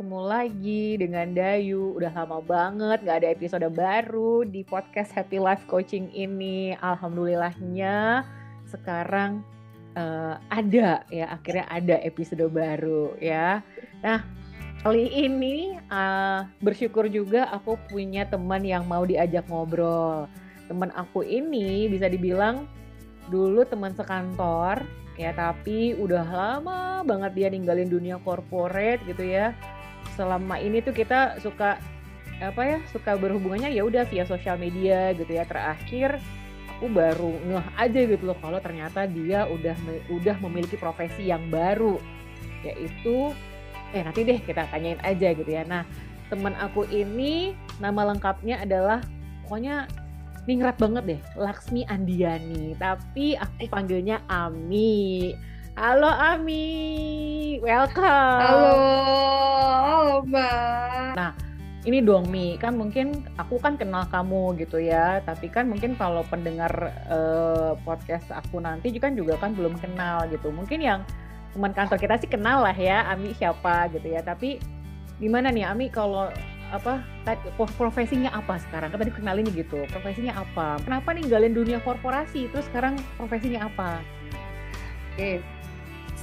ketemu lagi dengan Dayu. Udah lama banget nggak ada episode baru di podcast Happy Life Coaching ini. Alhamdulillahnya sekarang uh, ada ya, akhirnya ada episode baru ya. Nah, kali ini uh, bersyukur juga aku punya teman yang mau diajak ngobrol. Teman aku ini bisa dibilang dulu teman sekantor ya tapi udah lama banget dia ninggalin dunia corporate gitu ya selama ini tuh kita suka apa ya suka berhubungannya ya udah via sosial media gitu ya terakhir aku baru ngeh aja gitu loh kalau ternyata dia udah udah memiliki profesi yang baru yaitu eh nanti deh kita tanyain aja gitu ya nah teman aku ini nama lengkapnya adalah pokoknya ningrat banget deh, Laksmi Andiani. Tapi aku panggilnya Ami. Halo Ami, welcome. Halo, halo Mbak. Nah, ini dong Mi, kan mungkin aku kan kenal kamu gitu ya, tapi kan mungkin kalau pendengar uh, podcast aku nanti kan juga kan belum kenal gitu. Mungkin yang teman kantor kita sih kenal lah ya, Ami siapa gitu ya. Tapi gimana nih Ami kalau apa profesinya apa sekarang? Kan tadi kenalin gitu. Profesinya apa? Kenapa ninggalin dunia korporasi terus sekarang profesinya apa? Oke.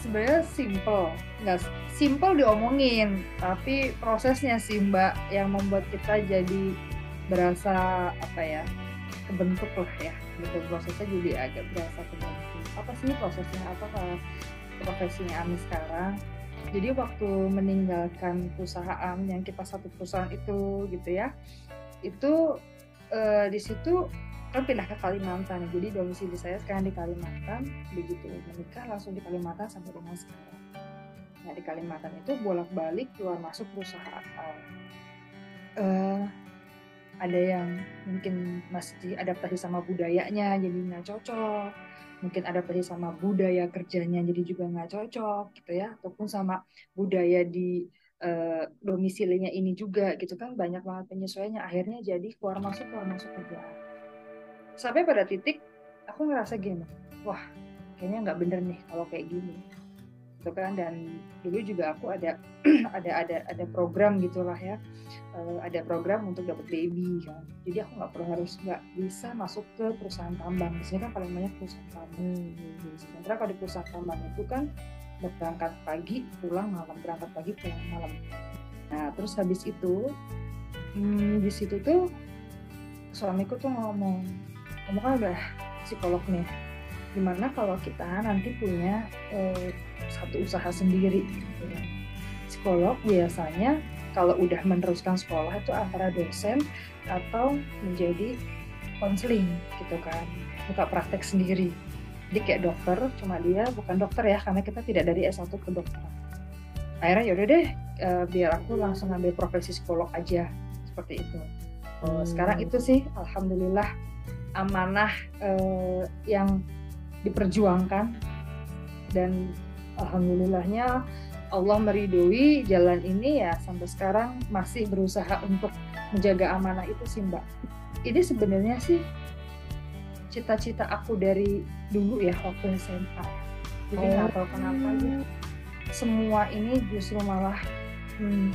Sebenarnya simple, nggak simple diomongin, tapi prosesnya sih Mbak yang membuat kita jadi berasa apa ya kebentuk lah ya gitu. Prosesnya jadi agak berasa kebentuk. Apa sih prosesnya? Apa profesinya Ami sekarang? Jadi waktu meninggalkan perusahaan yang kita satu perusahaan itu gitu ya itu uh, di situ kan pindah ke Kalimantan. Jadi domisili saya sekarang di Kalimantan. Begitu menikah langsung di Kalimantan sampai dengan sekarang. Nah di Kalimantan itu bolak-balik keluar masuk perusahaan uh, ada yang mungkin masih adaptasi sama budayanya jadi nggak cocok. Mungkin adaptasi sama budaya kerjanya jadi juga nggak cocok gitu ya. Ataupun sama budaya di uh, domisilinya ini juga gitu kan. Banyak banget penyesuaiannya. Akhirnya jadi keluar masuk keluar masuk kerja sampai pada titik aku ngerasa gini wah kayaknya nggak bener nih kalau kayak gini. Gitu kan dan dulu juga aku ada ada ada ada program gitulah ya. Uh, ada program untuk dapat baby kan. Jadi aku nggak perlu harus nggak bisa masuk ke perusahaan tambang. Di sini kan paling banyak perusahaan tambang. Hmm. sementara kalau di perusahaan tambang itu kan berangkat pagi pulang malam berangkat pagi pulang malam. Nah terus habis itu hmm, di situ tuh suamiku tuh ngomong kamu kan udah psikolog nih. Gimana kalau kita nanti punya eh, satu usaha sendiri gitu ya. psikolog biasanya kalau udah meneruskan sekolah itu antara dosen atau menjadi konseling gitu kan. Buka praktek sendiri. Jadi kayak dokter cuma dia bukan dokter ya karena kita tidak dari S1 ke dokter. Akhirnya yaudah deh uh, biar aku langsung ambil profesi psikolog aja. Seperti itu. Uh, sekarang itu sih alhamdulillah amanah uh, yang diperjuangkan dan alhamdulillahnya Allah meridoi jalan ini ya sampai sekarang masih berusaha untuk menjaga amanah itu sih Mbak. Ini sebenarnya sih cita-cita aku dari dulu ya waktu SMA. Jadi nggak oh. tahu kenapa gitu. Semua ini justru malah hmm,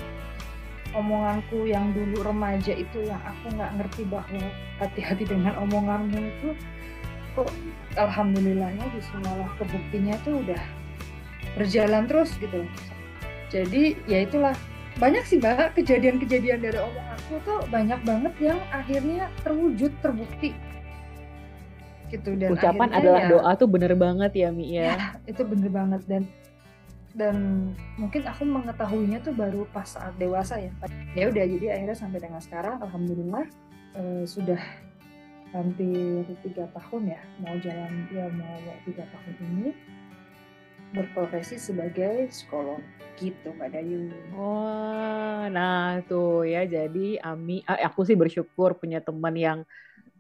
omonganku yang dulu remaja itu yang aku nggak ngerti bahwa hati-hati dengan omonganmu itu kok alhamdulillahnya justru malah kebuktinya tuh udah berjalan terus gitu. Jadi ya itulah. Banyak sih mbak kejadian-kejadian dari omonganku tuh banyak banget yang akhirnya terwujud terbukti. Gitu dan ucapan adalah ya, doa tuh bener banget ya Mi ya. ya itu bener banget. Dan dan mungkin aku mengetahuinya tuh baru pas saat dewasa ya ya udah jadi akhirnya sampai dengan sekarang alhamdulillah eh, sudah hampir tiga tahun ya mau jalan ya mau tiga tahun ini berprofesi sebagai psikolog gitu Mbak Dayu. Oh, nah tuh ya jadi Ami, eh, aku sih bersyukur punya teman yang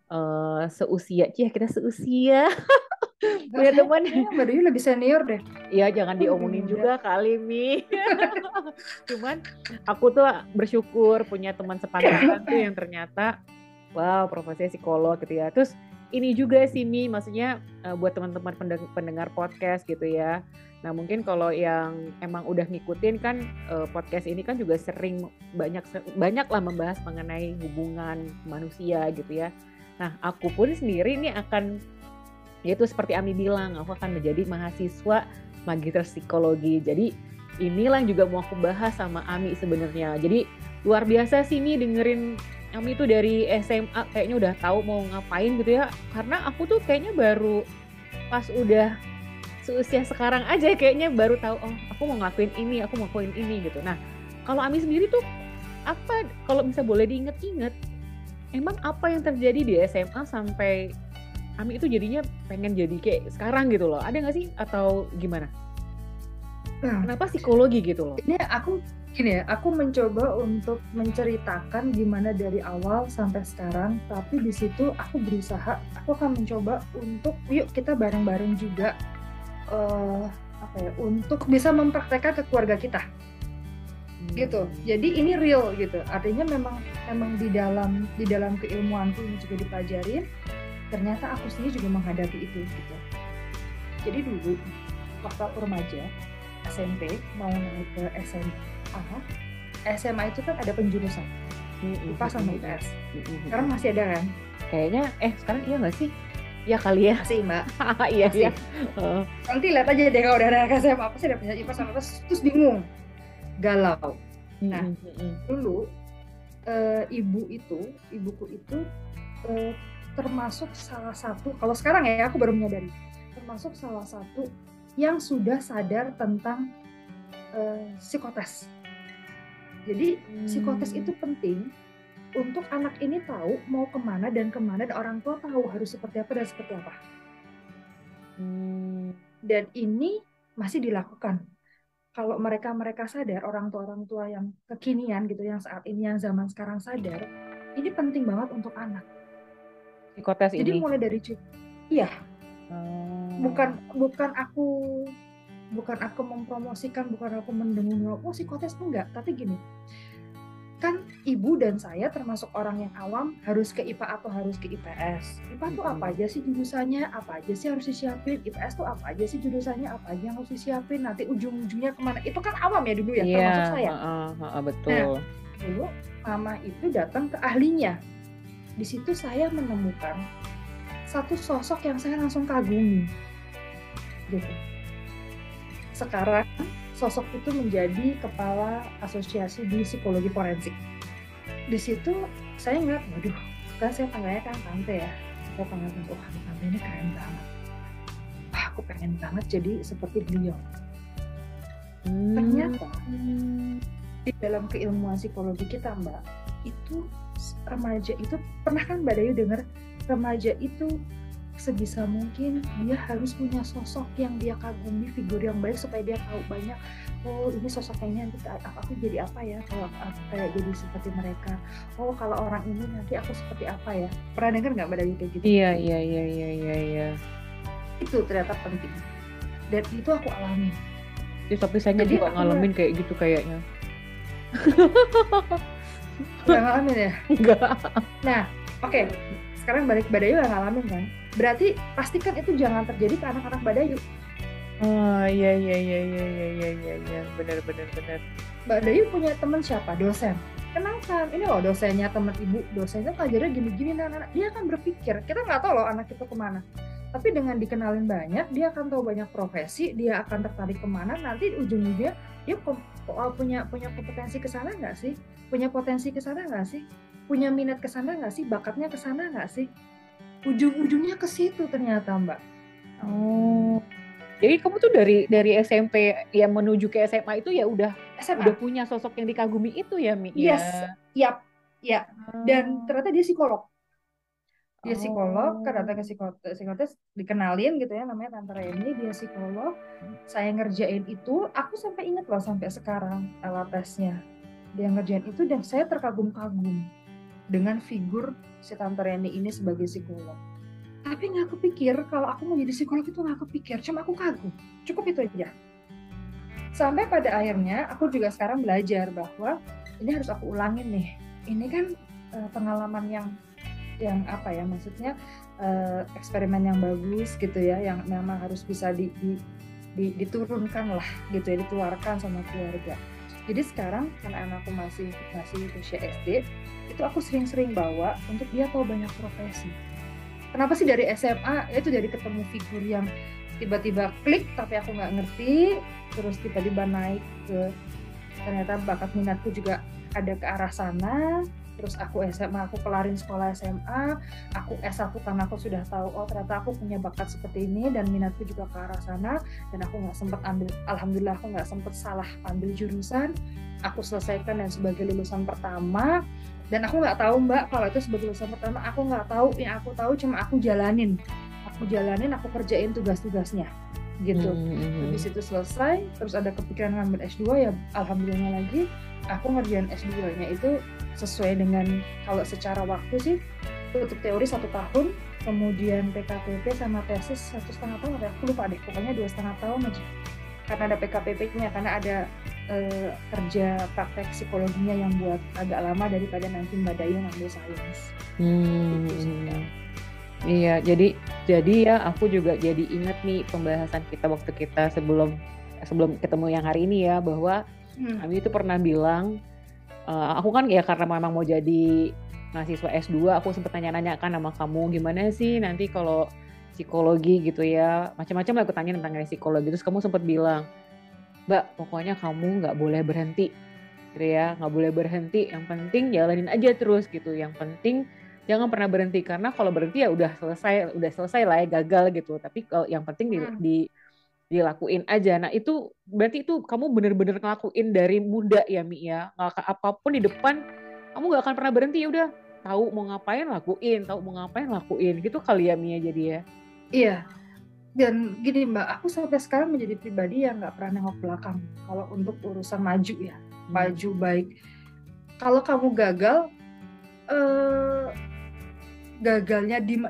uh, seusia, cia kita seusia. punya teman Mbak lebih senior deh. Iya jangan diomongin juga kali Mi. Cuman aku tuh bersyukur punya teman sepantaran tuh yang ternyata wow profesinya psikolog gitu ya. Terus ini juga sih Mi, maksudnya uh, buat teman-teman pendengar podcast gitu ya. Nah mungkin kalau yang emang udah ngikutin kan uh, podcast ini kan juga sering banyak banyak lah membahas mengenai hubungan manusia gitu ya. Nah aku pun sendiri ini akan yaitu seperti Ami bilang aku akan menjadi mahasiswa magister psikologi. Jadi inilah yang juga mau aku bahas sama Ami sebenarnya. Jadi luar biasa sih nih dengerin Ami tuh dari SMA kayaknya udah tahu mau ngapain gitu ya. Karena aku tuh kayaknya baru pas udah seusia sekarang aja kayaknya baru tahu oh aku mau ngelakuin ini aku mau ngelakuin ini gitu nah kalau Ami sendiri tuh apa kalau bisa boleh diinget-inget emang apa yang terjadi di SMA sampai Ami itu jadinya pengen jadi kayak sekarang gitu loh. Ada nggak sih? Atau gimana? Nah, kenapa psikologi gitu loh? Ini aku gini ya aku mencoba untuk menceritakan gimana dari awal sampai sekarang. Tapi di situ aku berusaha aku akan mencoba untuk yuk kita bareng-bareng juga uh, apa ya untuk bisa mempraktekkan ke keluarga kita. Hmm. gitu. Jadi ini real gitu. Artinya memang memang di dalam di dalam keilmuanku ini juga dipelajarin ternyata aku sendiri juga menghadapi itu gitu jadi dulu waktu remaja SMP mau naik ke SMA SMA itu kan ada penjurusan IPA sama IPS sekarang masih ada kan kayaknya eh sekarang iya nggak sih Ya kali ya. Masih mbak. iya iya. Uh. Nanti lihat aja deh kalau udah ada SMA apa sih ada punya IPA sama terus, terus bingung, galau. Nah mm -hmm. dulu uh, ibu itu, ibuku itu uh, termasuk salah satu. Kalau sekarang ya aku baru menyadari, termasuk salah satu yang sudah sadar tentang uh, psikotes. Jadi hmm. psikotes itu penting untuk anak ini tahu mau ke mana dan ke mana dan orang tua tahu harus seperti apa dan seperti apa. Hmm. Dan ini masih dilakukan. Kalau mereka mereka sadar orang tua orang tua yang kekinian gitu yang saat ini yang zaman sekarang sadar ini penting banget untuk anak. Psikotes Jadi ini. mulai dari iya. Hmm. Bukan bukan aku bukan aku mempromosikan, bukan aku mendengung oh psikotes enggak, tapi gini kan ibu dan saya termasuk orang yang awam harus ke IPA atau harus ke IPS. IPA tuh apa aja sih jurusannya, apa aja sih harus disiapin, IPS tuh apa aja sih jurusannya, apa aja yang harus disiapin, nanti ujung-ujungnya ke mana. Itu kan awam ya dulu ya, yeah, termasuk saya. Uh, uh, uh, betul. Nah, dulu mama itu datang ke ahlinya. Di situ saya menemukan satu sosok yang saya langsung kagumi. Gitu. Sekarang sosok itu menjadi kepala asosiasi di psikologi forensik. Di situ saya ngeliat, waduh, kan saya panggilnya kan tante ya. Saya panggil tante, wah tante ini keren banget. Wah, aku pengen banget jadi seperti beliau. Hmm. Ternyata di dalam keilmuan psikologi kita, Mbak, itu remaja itu pernah kan Mbak Dayu dengar remaja itu sebisa mungkin dia harus punya sosok yang dia kagumi figur yang baik supaya dia tahu banyak oh ini sosok ini nanti aku jadi apa ya kalau aku kayak jadi seperti mereka. Oh kalau orang ini nanti aku seperti apa ya. Pernah dengar nggak mbak Dayu kayak gitu? Iya iya iya iya iya iya. Itu ternyata penting. Dan itu aku alami. Ya, tapi saya jadi juga ngalamin kayak gitu kayaknya Gak ngalamin ya? Enggak. Nah, oke. Okay. Sekarang balik Badayu gak ngalamin kan? Berarti pastikan itu jangan terjadi ke anak-anak Badayu. Oh iya iya iya iya iya iya iya iya. benar benar benar. Mbak Dayu punya teman siapa? Dosen. Kenalkan, ini loh dosennya teman ibu, dosennya pelajarnya gini-gini dan anak. Dia akan berpikir, kita nggak tahu loh anak itu ke mana. Tapi dengan dikenalin banyak, dia akan tahu banyak profesi, dia akan tertarik ke mana, nanti ujung-ujungnya dia punya punya kompetensi ke sana nggak sih? Punya potensi ke sana nggak sih? Punya minat ke sana nggak sih? Bakatnya ke sana nggak sih? ujung-ujungnya ke situ ternyata mbak oh jadi kamu tuh dari dari SMP yang menuju ke SMA itu ya udah SMA. udah punya sosok yang dikagumi itu ya Mi yes ya yap ya dan ternyata dia psikolog dia psikolog oh. kan datang ke psikotes, psikotes dikenalin gitu ya namanya Tante Reni dia psikolog saya ngerjain itu aku sampai inget loh sampai sekarang alat tesnya dia ngerjain itu dan saya terkagum-kagum dengan figur si Tante Reni ini sebagai psikolog. Tapi nggak kepikir kalau aku mau jadi psikolog itu nggak kepikir, cuma aku kagum. Cukup itu aja. Sampai pada akhirnya aku juga sekarang belajar bahwa ini harus aku ulangin nih. Ini kan uh, pengalaman yang yang apa ya maksudnya uh, eksperimen yang bagus gitu ya yang memang harus bisa di, di diturunkan lah gitu ya ditularkan sama keluarga. Jadi sekarang karena anakku masih masih usia SD itu aku sering-sering bawa untuk dia tahu banyak profesi. Kenapa sih dari SMA itu dari ketemu figur yang tiba-tiba klik tapi aku nggak ngerti terus tiba-tiba naik ke ternyata bakat minatku juga ada ke arah sana terus aku SMA aku kelarin sekolah SMA aku S1 karena aku sudah tahu oh ternyata aku punya bakat seperti ini dan minatku juga ke arah sana dan aku nggak sempat ambil alhamdulillah aku nggak sempat salah ambil jurusan aku selesaikan dan sebagai lulusan pertama dan aku nggak tahu mbak kalau itu sebagai lulusan pertama aku nggak tahu yang aku tahu cuma aku jalanin aku jalanin aku kerjain tugas-tugasnya gitu hmm. hmm, hmm. habis itu selesai terus ada kepikiran ngambil S2 ya alhamdulillah lagi aku ngerjain S2-nya itu sesuai dengan kalau secara waktu sih untuk teori satu tahun kemudian PKPP sama tesis satu setengah tahun ya aku lupa deh pokoknya dua setengah tahun aja karena ada PKPP-nya karena ada eh, kerja praktek psikologinya yang buat agak lama daripada nanti Mbak Dayu ngambil sains. Hmm. Gitu iya, jadi jadi ya aku juga jadi inget nih pembahasan kita waktu kita sebelum sebelum ketemu yang hari ini ya bahwa hmm. Ami itu pernah bilang uh, aku kan ya karena memang mau jadi mahasiswa S2 aku sempat nanya-nanya kan sama kamu gimana sih nanti kalau psikologi gitu ya? Macam-macam lah aku tanya tentang psikologi. Terus kamu sempat bilang mbak pokoknya kamu nggak boleh berhenti gitu ya. Nggak boleh berhenti yang penting jalanin aja terus gitu. Yang penting jangan pernah berhenti karena kalau berhenti ya udah selesai udah selesai lah ya gagal gitu. Tapi kalau yang penting di, hmm. di dilakuin aja. Nah itu berarti itu kamu bener-bener ngelakuin dari muda ya Mi ya. Nggak apa pun di depan kamu gak akan pernah berhenti ya udah tahu mau ngapain lakuin, tahu mau ngapain lakuin gitu kali ya Mia jadi ya. Iya. Dan gini Mbak, aku sampai sekarang menjadi pribadi yang nggak pernah nengok belakang. Kalau untuk urusan maju ya, hmm. maju baik. Kalau kamu gagal, eh, gagalnya di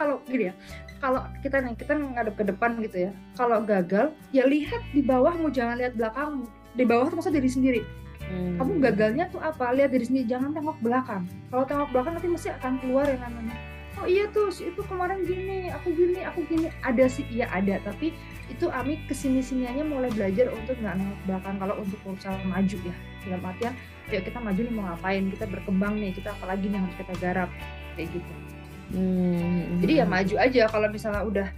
kalau gini ya, kalau kita nih kita ngadep ke depan gitu ya. Kalau gagal ya lihat di bawahmu jangan lihat belakangmu. Di bawah tuh maksudnya diri sendiri. Hmm. kamu gagalnya tuh apa? Lihat diri sendiri jangan tengok belakang. Kalau tengok belakang nanti mesti akan keluar yang namanya. Oh iya tuh itu kemarin gini aku gini aku gini. Ada sih iya ada. Tapi itu Ami ke sini siniannya mulai belajar untuk nggak nengok belakang. Kalau untuk usaha maju ya. Dalam artian yuk kita maju nih mau ngapain? Kita berkembang nih kita apalagi nih harus kita garap? Kayak gitu. Hmm. Jadi ya maju aja kalau misalnya udah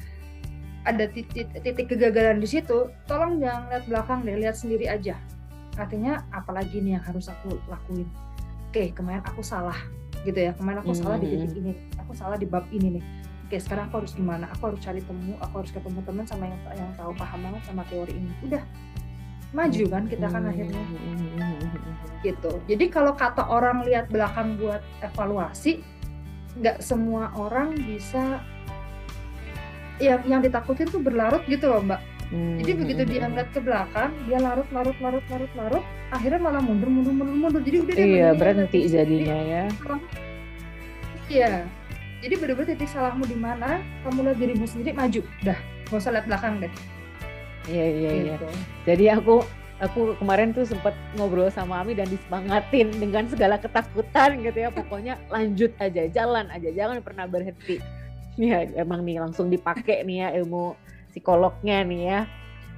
ada titik, titik kegagalan di situ, tolong jangan lihat belakang deh, lihat sendiri aja. Artinya apalagi nih yang harus aku lakuin. Oke, kemarin aku salah gitu ya. Kemarin aku hmm. salah di titik ini, aku salah di bab ini nih. Oke, sekarang aku harus gimana? Aku harus cari temu, aku harus ketemu teman sama yang yang tahu paham banget sama teori ini. Udah maju kan kita kan akhirnya gitu. Jadi kalau kata orang lihat belakang buat evaluasi, nggak semua orang bisa ya yang ditakutin tuh berlarut gitu loh mbak. Hmm. jadi begitu dia ngeliat ke belakang dia larut larut larut larut larut akhirnya malah mundur mundur mundur mundur. Jadi udah iya berhenti jadinya ya. Iya. Jadi bener-bener titik salahmu di mana kamu lihat dirimu sendiri maju. Dah gak usah lihat belakang deh. Iya iya iya. Gitu. jadi aku aku kemarin tuh sempat ngobrol sama Ami dan disemangatin dengan segala ketakutan gitu ya. Pokoknya lanjut aja jalan aja jangan pernah berhenti. Ya emang nih langsung dipakai nih ya ilmu psikolognya nih ya.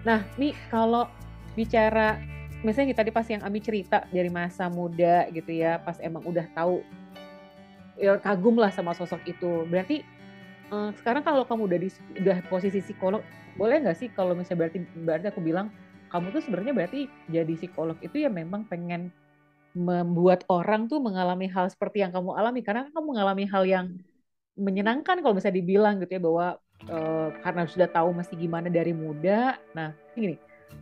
Nah nih kalau bicara misalnya tadi pas yang Ami cerita dari masa muda gitu ya pas emang udah tahu ya kagum lah sama sosok itu. Berarti eh, sekarang kalau kamu udah di udah posisi psikolog boleh nggak sih kalau misalnya berarti berarti aku bilang kamu tuh sebenarnya berarti jadi psikolog itu ya memang pengen membuat orang tuh mengalami hal seperti yang kamu alami karena kamu mengalami hal yang menyenangkan kalau misalnya dibilang gitu ya bahwa uh, karena sudah tahu masih gimana dari muda. Nah, gini.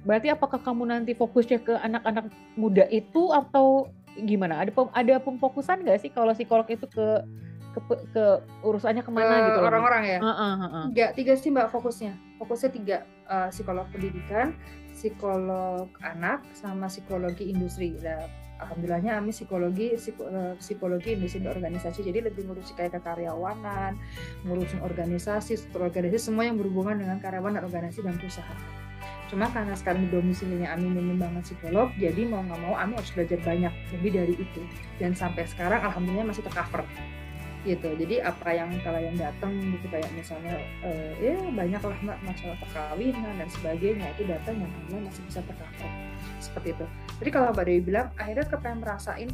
Berarti apakah kamu nanti fokusnya ke anak-anak muda itu atau gimana? Ada pem, ada pemfokusan nggak sih kalau psikolog itu ke ke, ke urusannya ke mana uh, gitu orang-orang ya? Uh, uh, uh, uh. Tiga, tiga sih mbak fokusnya. Fokusnya tiga uh, psikolog pendidikan, psikolog anak sama psikologi industri. Nah, alhamdulillahnya kami psikologi eh, psikologi industri organisasi jadi lebih ngurusin kayak kekaryawanan, ngurusin organisasi, struktur organisasi semua yang berhubungan dengan karyawan dan organisasi dan perusahaan. Cuma karena sekarang domisilinya Ami minim banget psikolog, jadi mau nggak mau Ami harus belajar banyak lebih dari itu. Dan sampai sekarang alhamdulillah masih tercover. Gitu. Jadi apa yang kalian datang gitu kayak misalnya uh, ya banyak lah mbak masalah perkawinan dan sebagainya itu datang yang kalian masih bisa tercover seperti itu. Jadi kalau mbak Dewi bilang akhirnya kepengen merasain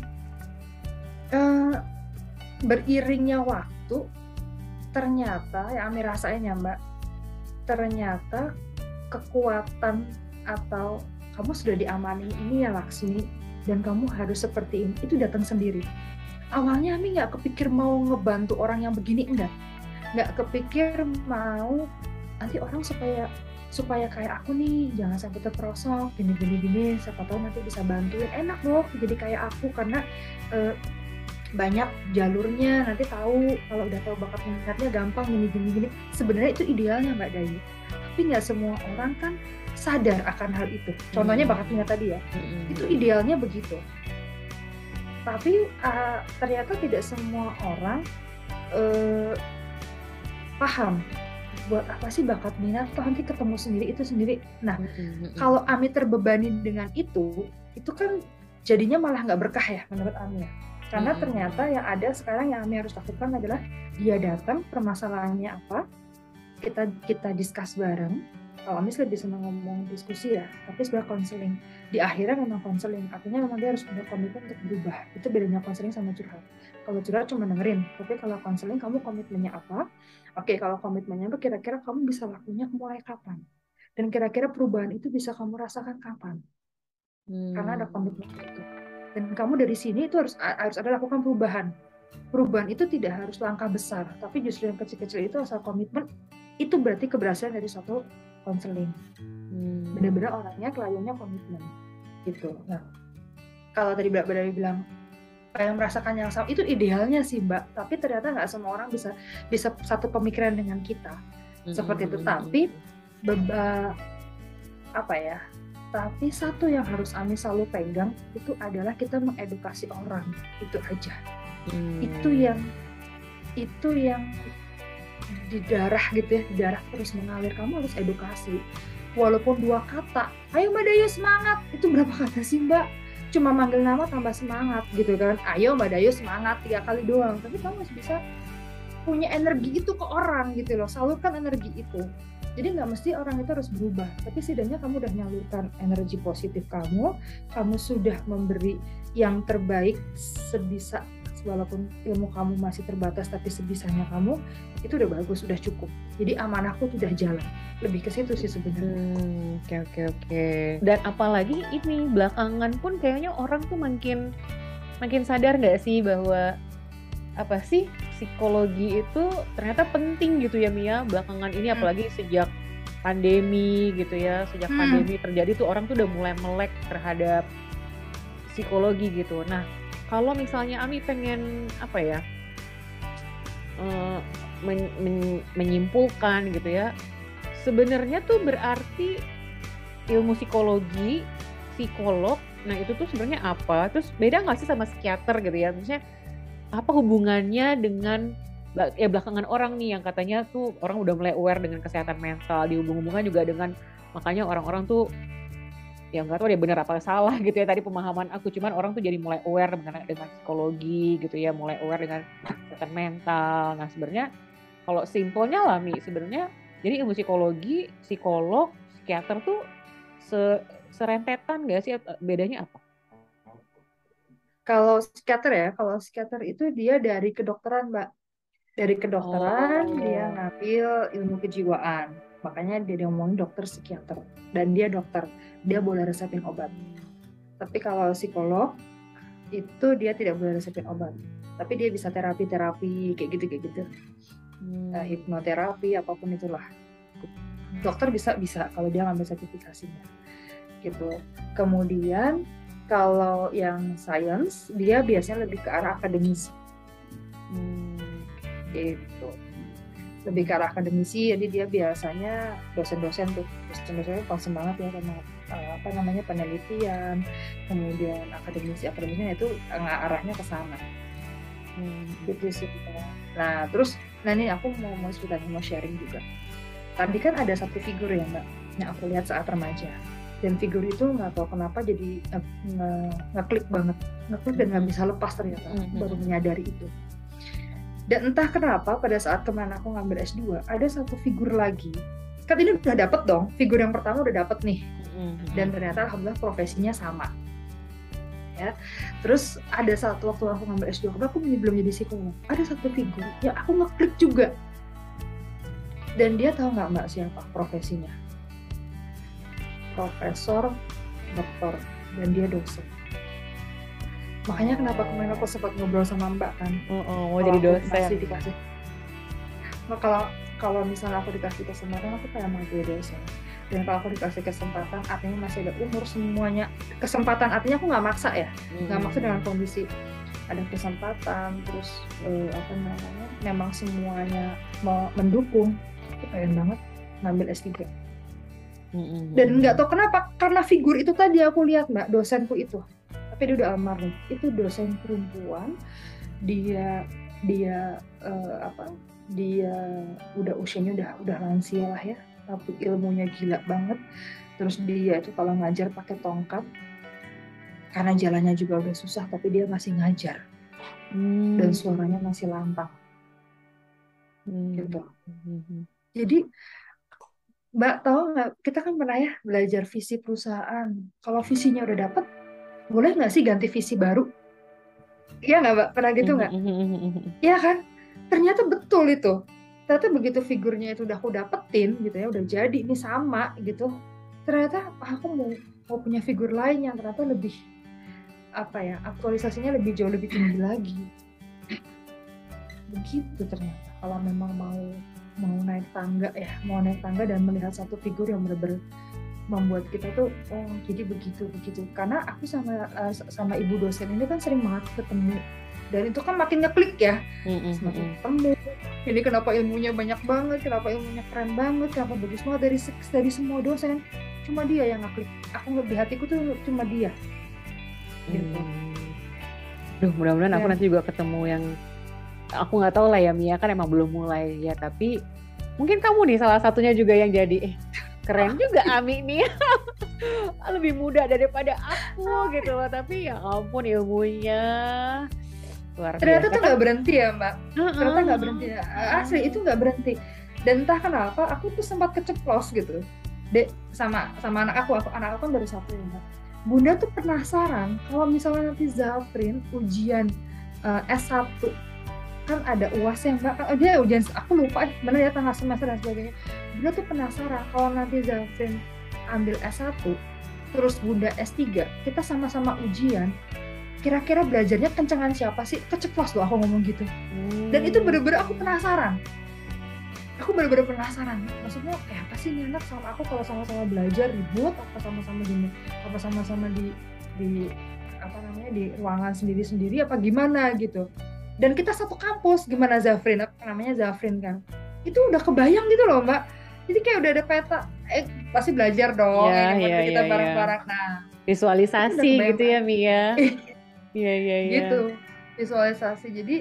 uh, beriringnya waktu ternyata yang kami rasain ya mbak ternyata kekuatan atau kamu sudah diamani ini ya Laksmi dan kamu harus seperti ini itu datang sendiri awalnya Ami nggak kepikir mau ngebantu orang yang begini enggak. Nggak kepikir mau nanti orang supaya supaya kayak aku nih jangan sampai terperosok gini gini gini siapa tahu nanti bisa bantuin. Enak loh jadi kayak aku karena e, banyak jalurnya nanti tahu kalau udah tahu bakat minatnya gampang gini gini. Gini sebenarnya itu idealnya mbak Dayu tapi nggak semua orang kan sadar akan hal itu. Contohnya hmm. bakat minat tadi ya. Hmm. itu idealnya begitu tapi uh, ternyata tidak semua orang uh, paham buat apa sih bakat minat toh nanti ketemu sendiri itu sendiri nah mm-hmm. kalau Ami terbebani dengan itu itu kan jadinya malah nggak berkah ya menurut Ami ya karena mm-hmm. ternyata yang ada sekarang yang Ami harus lakukan adalah dia datang permasalahannya apa kita kita diskus bareng kalau Amis lebih senang ngomong diskusi ya, tapi sebenarnya konseling. Di akhirnya memang konseling, artinya memang dia harus punya komitmen untuk berubah. Itu bedanya konseling sama curhat. Kalau curhat cuma dengerin, tapi kalau konseling kamu komitmennya apa? Oke, kalau komitmennya apa kira-kira kamu bisa lakunya mulai kapan? Dan kira-kira perubahan itu bisa kamu rasakan kapan? Hmm. Karena ada komitmen itu. Dan kamu dari sini itu harus harus ada lakukan perubahan. Perubahan itu tidak harus langkah besar, tapi justru yang kecil-kecil itu asal komitmen itu berarti keberhasilan dari suatu konseling hmm. benar-benar orangnya kliennya komitmen gitu nah kalau tadi mbak Badari bilang yang merasakan yang sama itu idealnya sih mbak tapi ternyata nggak semua orang bisa bisa satu pemikiran dengan kita hmm. seperti itu tapi beba, apa ya tapi satu yang harus Ami selalu pegang itu adalah kita mengedukasi orang itu aja hmm. itu yang itu yang di darah gitu ya di darah terus mengalir kamu harus edukasi. Walaupun dua kata ayo mbak Dayu semangat. Itu berapa kata sih mbak? Cuma manggil nama tambah semangat gitu kan. Ayo mbak Dayu semangat tiga kali doang. Tapi kamu harus bisa punya energi itu ke orang gitu loh salurkan energi itu. Jadi nggak mesti orang itu harus berubah tapi setidaknya kamu udah nyalurkan energi positif kamu kamu sudah memberi yang terbaik sebisa walaupun ilmu kamu masih terbatas tapi sebisanya kamu itu udah bagus udah cukup. Jadi amanahku sudah jalan. Lebih ke situ sih sebenarnya. Hmm, oke oke oke. Dan apalagi ini belakangan pun kayaknya orang tuh makin makin sadar nggak sih bahwa apa sih psikologi itu ternyata penting gitu ya Mia? Belakangan ini hmm. apalagi sejak pandemi gitu ya sejak hmm. pandemi terjadi tuh orang tuh udah mulai melek terhadap psikologi gitu. Nah kalau misalnya Ami pengen apa ya uh, men, men, menyimpulkan gitu ya sebenarnya tuh berarti ilmu psikologi psikolog nah itu tuh sebenarnya apa? Terus beda nggak sih sama psikiater gitu ya? Maksudnya apa hubungannya dengan ya belakangan orang nih yang katanya tuh orang udah mulai aware dengan kesehatan mental dihubung-hubungkan juga dengan makanya orang-orang tuh ya nggak tahu dia benar apa salah gitu ya tadi pemahaman aku. Cuman orang tuh jadi mulai aware dengan dengan psikologi gitu ya mulai aware dengan kesehatan mental. Nah sebenarnya kalau simpelnya lah mi sebenarnya jadi ilmu psikologi psikolog psikiater tuh se serentetan gak sih? Bedanya apa? Kalau psikiater ya kalau psikiater itu dia dari kedokteran mbak. Dari kedokteran oh. dia ngambil ilmu kejiwaan makanya dia ngomongin dokter psikiater. Dan dia dokter. Dia boleh resepin obat. Tapi kalau psikolog itu dia tidak boleh resepin obat. Tapi dia bisa terapi terapi kayak gitu kayak gitu. Hmm. uh, hipnoterapi apa pun itulah. Dokter bisa bisa kalau dia ngambil sertifikasinya. Gitu. Kemudian kalau yang science dia biasanya lebih ke arah akademis. Hmm, gitu lebih ke arah akademisi jadi dia biasanya dosen-dosen tuh. Dosen-dosennya concern banget ya karena uh, apa namanya penelitian. Kemudian akademisi akademisnya itu arahnya ke sana. Hmm, gitu sih nah terus nah ini aku mau mau cerita mau sharing juga. Tapi kan ada satu figur ya mbak yang aku lihat saat remaja. Dan figur itu nggak tahu kenapa jadi ngeklik banget. Ngeklik dan nggak bisa lepas ternyata. Mm -hmm. baru menyadari itu dan entah kenapa pada saat kemarin aku ngambil S2 ada satu figur lagi. Kan ini udah dapet dong figur yang pertama udah dapet nih. Mm-hmm. dan ternyata alhamdulillah profesinya sama. Ya terus ada satu waktu aku ngambil S2 karena aku belum jadi psikolog ada satu figur ya aku ngeklik juga. Dan dia tahu nggak mbak siapa profesinya? Profesor doktor dan dia dosen makanya kenapa kemarin aku sempat ngobrol sama mbak kan? Oh, oh, mau jadi dosen. masih dikasih. Nah, kalau kalau misalnya aku dikasih kesempatan aku kayak mau jadi dosen. Dan kalau aku dikasih kesempatan artinya masih ada umur semuanya. Kesempatan artinya aku nggak maksa ya? Nggak Hmm. maksa dengan kondisi ada kesempatan terus eh, apa namanya memang semuanya mau mendukung. Aku pengen banget ngambil S3 Mm-mm. dan nggak tahu kenapa karena figur itu tadi aku lihat mbak dosenku itu tapi dia udah almarhum itu dosen perempuan. Dia dia eh, apa dia udah usianya udah udah lansia lah ya. Tapi ilmunya gila banget. Terus dia itu kalau ngajar pakai tongkat karena jalannya juga udah susah tapi dia masih ngajar. Hmm. dan suaranya masih lantang Hmm. gitu. Mhm. jadi Mbak tahu nggak? Kita kan pernah ya belajar visi perusahaan. Kalau visinya udah dapet boleh nggak sih ganti visi baru? Iya nggak Mbak? Pernah gitu nggak. Iya kan? Ternyata betul itu. Ternyata begitu figurnya itu udah aku dapetin gitu ya udah jadi ini sama gitu ternyata aku mau mau punya figur lain yang ternyata lebih apa ya aktualisasinya lebih jauh lebih tinggi lagi. Begitu ternyata kalau memang mau mau naik tangga ya mau naik tangga dan melihat satu figur yang benar-benar membuat kita tuh oh jadi begitu begitu. Karena aku sama eh, sama ibu dosen ini kan sering banget ketemu. Dan itu kan makin ngeklik ya. Mhm. semakin ketemu. Ini kenapa ilmunya banyak banget kenapa ilmunya keren banget kenapa bagus banget dari dari semua dosen. Cuma dia yang ngeklik. Aku di hatiku tuh cuma dia. Gitu. Hmm. Duh, mudah-mudahan aku Dan- nanti juga ketemu yang aku nggak tahu lah ya Mia kan emang belum mulai ya tapi mungkin kamu nih salah satunya juga yang jadi. Eh keren juga Ami nih. Lebih muda daripada aku gitu loh. Tapi ya ampun ilmunya. Luar ternyata biasa. tuh nggak berhenti ya mbak? Ternyata nggak berhenti asli itu nggak berhenti. Dan entah kenapa aku tuh sempat keceplos gitu. Dek sama sama anak aku, aku anak aku kan baru satu ya mbak. Bunda tuh penasaran kalau misalnya nanti Zafrin ujian eh, S1 kan ada uas yang mbak. Kan dia ujian aku lupa eh bener ya tanggal semester dan sebagainya. Bunda tuh penasaran kalau nanti Zafrin ambil S1 terus bunda S3 kita sama-sama ujian kira-kira belajarnya kencengan siapa sih? Keceplos loh aku ngomong gitu. Dan itu Hmm. bener-bener aku penasaran. Aku bener-bener penasaran maksudnya kayak apa sih nih anak? Sama aku kalau sama-sama belajar ribut apa sama-sama gini apa sama-sama di di apa namanya di ruangan sendiri-sendiri apa gimana? Gitu dan kita satu kampus gimana Zafrin? Apa namanya Zafrin kan? Itu udah kebayang gitu loh mbak. Jadi kayak udah ada peta eh pasti belajar dong Iya, ini iya, kita iya, iya. bareng-bareng. Nah visualisasi gitu ya Mia iya iya iya. Gitu visualisasi. Jadi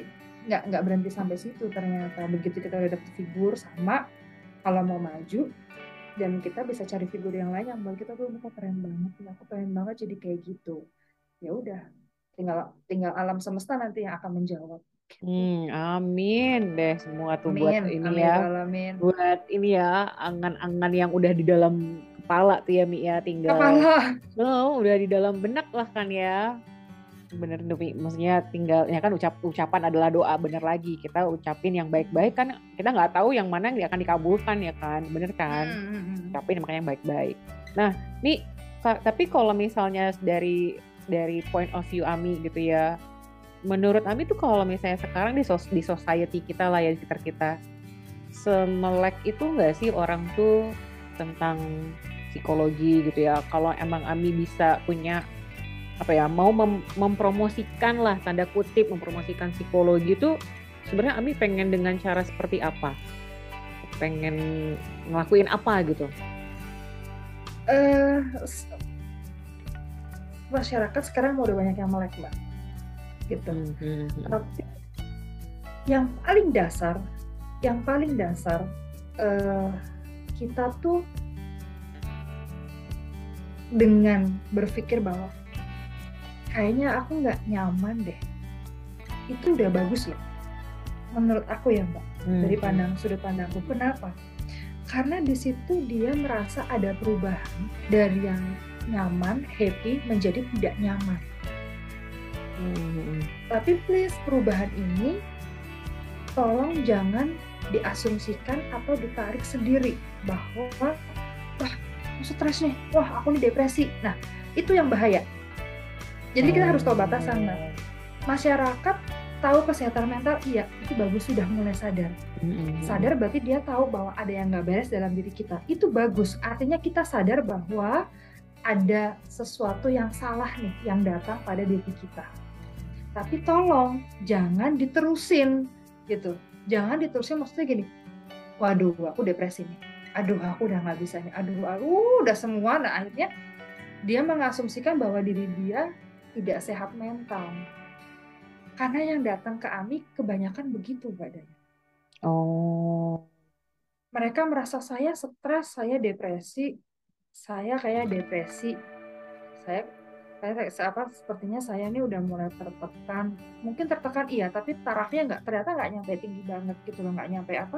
nggak nggak berhenti sampai situ ternyata. Begitu kita udah dapet figur sama kalau mau maju dan kita bisa cari figur yang lain yang buat kita tuh kok keren banget aku pengen banget jadi kayak gitu. Ya udah tinggal tinggal alam semesta nanti yang akan menjawab. Hmm, amin deh semua tuh buat amin ini amin ya. alamin. Buat ini ya angan-angan yang udah di dalam kepala tuh ya Mi ya tinggal. Kepala. Oh, udah di dalam benak lah kan ya. Bener tuh Mi. Maksudnya tinggal ya kan ucap ucapan adalah doa bener lagi. Kita ucapin yang baik-baik kan kita nggak tahu yang mana yang akan dikabulkan ya kan bener kan? Hmm, hmm, hmm. ucapin makanya yang baik-baik. Nah Mi tapi kalau misalnya dari dari point of view Ami gitu ya. Menurut Ami tuh kalau misalnya sekarang di sos di society kita lah ya di sekitar kita semelek itu nggak sih orang tuh tentang psikologi gitu ya? Kalau emang Ami bisa punya apa ya mau mem- mempromosikan lah tanda kutip mempromosikan psikologi itu sebenarnya Ami pengen dengan cara seperti apa? Pengen ngelakuin apa gitu? S- masyarakat sekarang udah banyak yang melek mbak. Gitu. Hmm, tapi yang paling dasar yang paling dasar eh, kita tuh dengan berpikir bahwa kayaknya aku nggak nyaman deh. Itu udah bagus loh menurut aku ya mbak. Hmm. dari pandang sudut pandangku kenapa? Karena di situ dia merasa ada perubahan dari yang nyaman happy menjadi tidak nyaman. Hmm. tapi please perubahan ini tolong jangan diasumsikan atau ditarik sendiri bahwa wah aku stres nih. Wah aku nih depresi. Nah itu yang bahaya. Jadi kita harus tahu batasan mbak. Masyarakat tahu kesehatan mental iya itu bagus sudah mulai sadar. Sadar berarti dia tahu bahwa ada yang nggak beres dalam diri kita. Itu bagus artinya kita sadar bahwa ada sesuatu yang salah nih yang datang pada diri kita. Tapi tolong jangan diterusin gitu. Jangan diterusin maksudnya gini. Waduh aku depresi nih. Aduh aku udah nggak bisa nih. Aduh aku udah semua. Nah akhirnya dia mengasumsikan bahwa diri dia tidak sehat mental. Karena yang datang ke Ami kebanyakan begitu, Mbak Daya. Oh. Mereka merasa saya stres, saya depresi, saya kayak depresi. Saya kayak apa sepertinya saya ini udah mulai tertekan. Mungkin tertekan iya, tapi tarafnya nggak ternyata nggak nyampe tinggi banget gitu loh, nggak nyampe apa,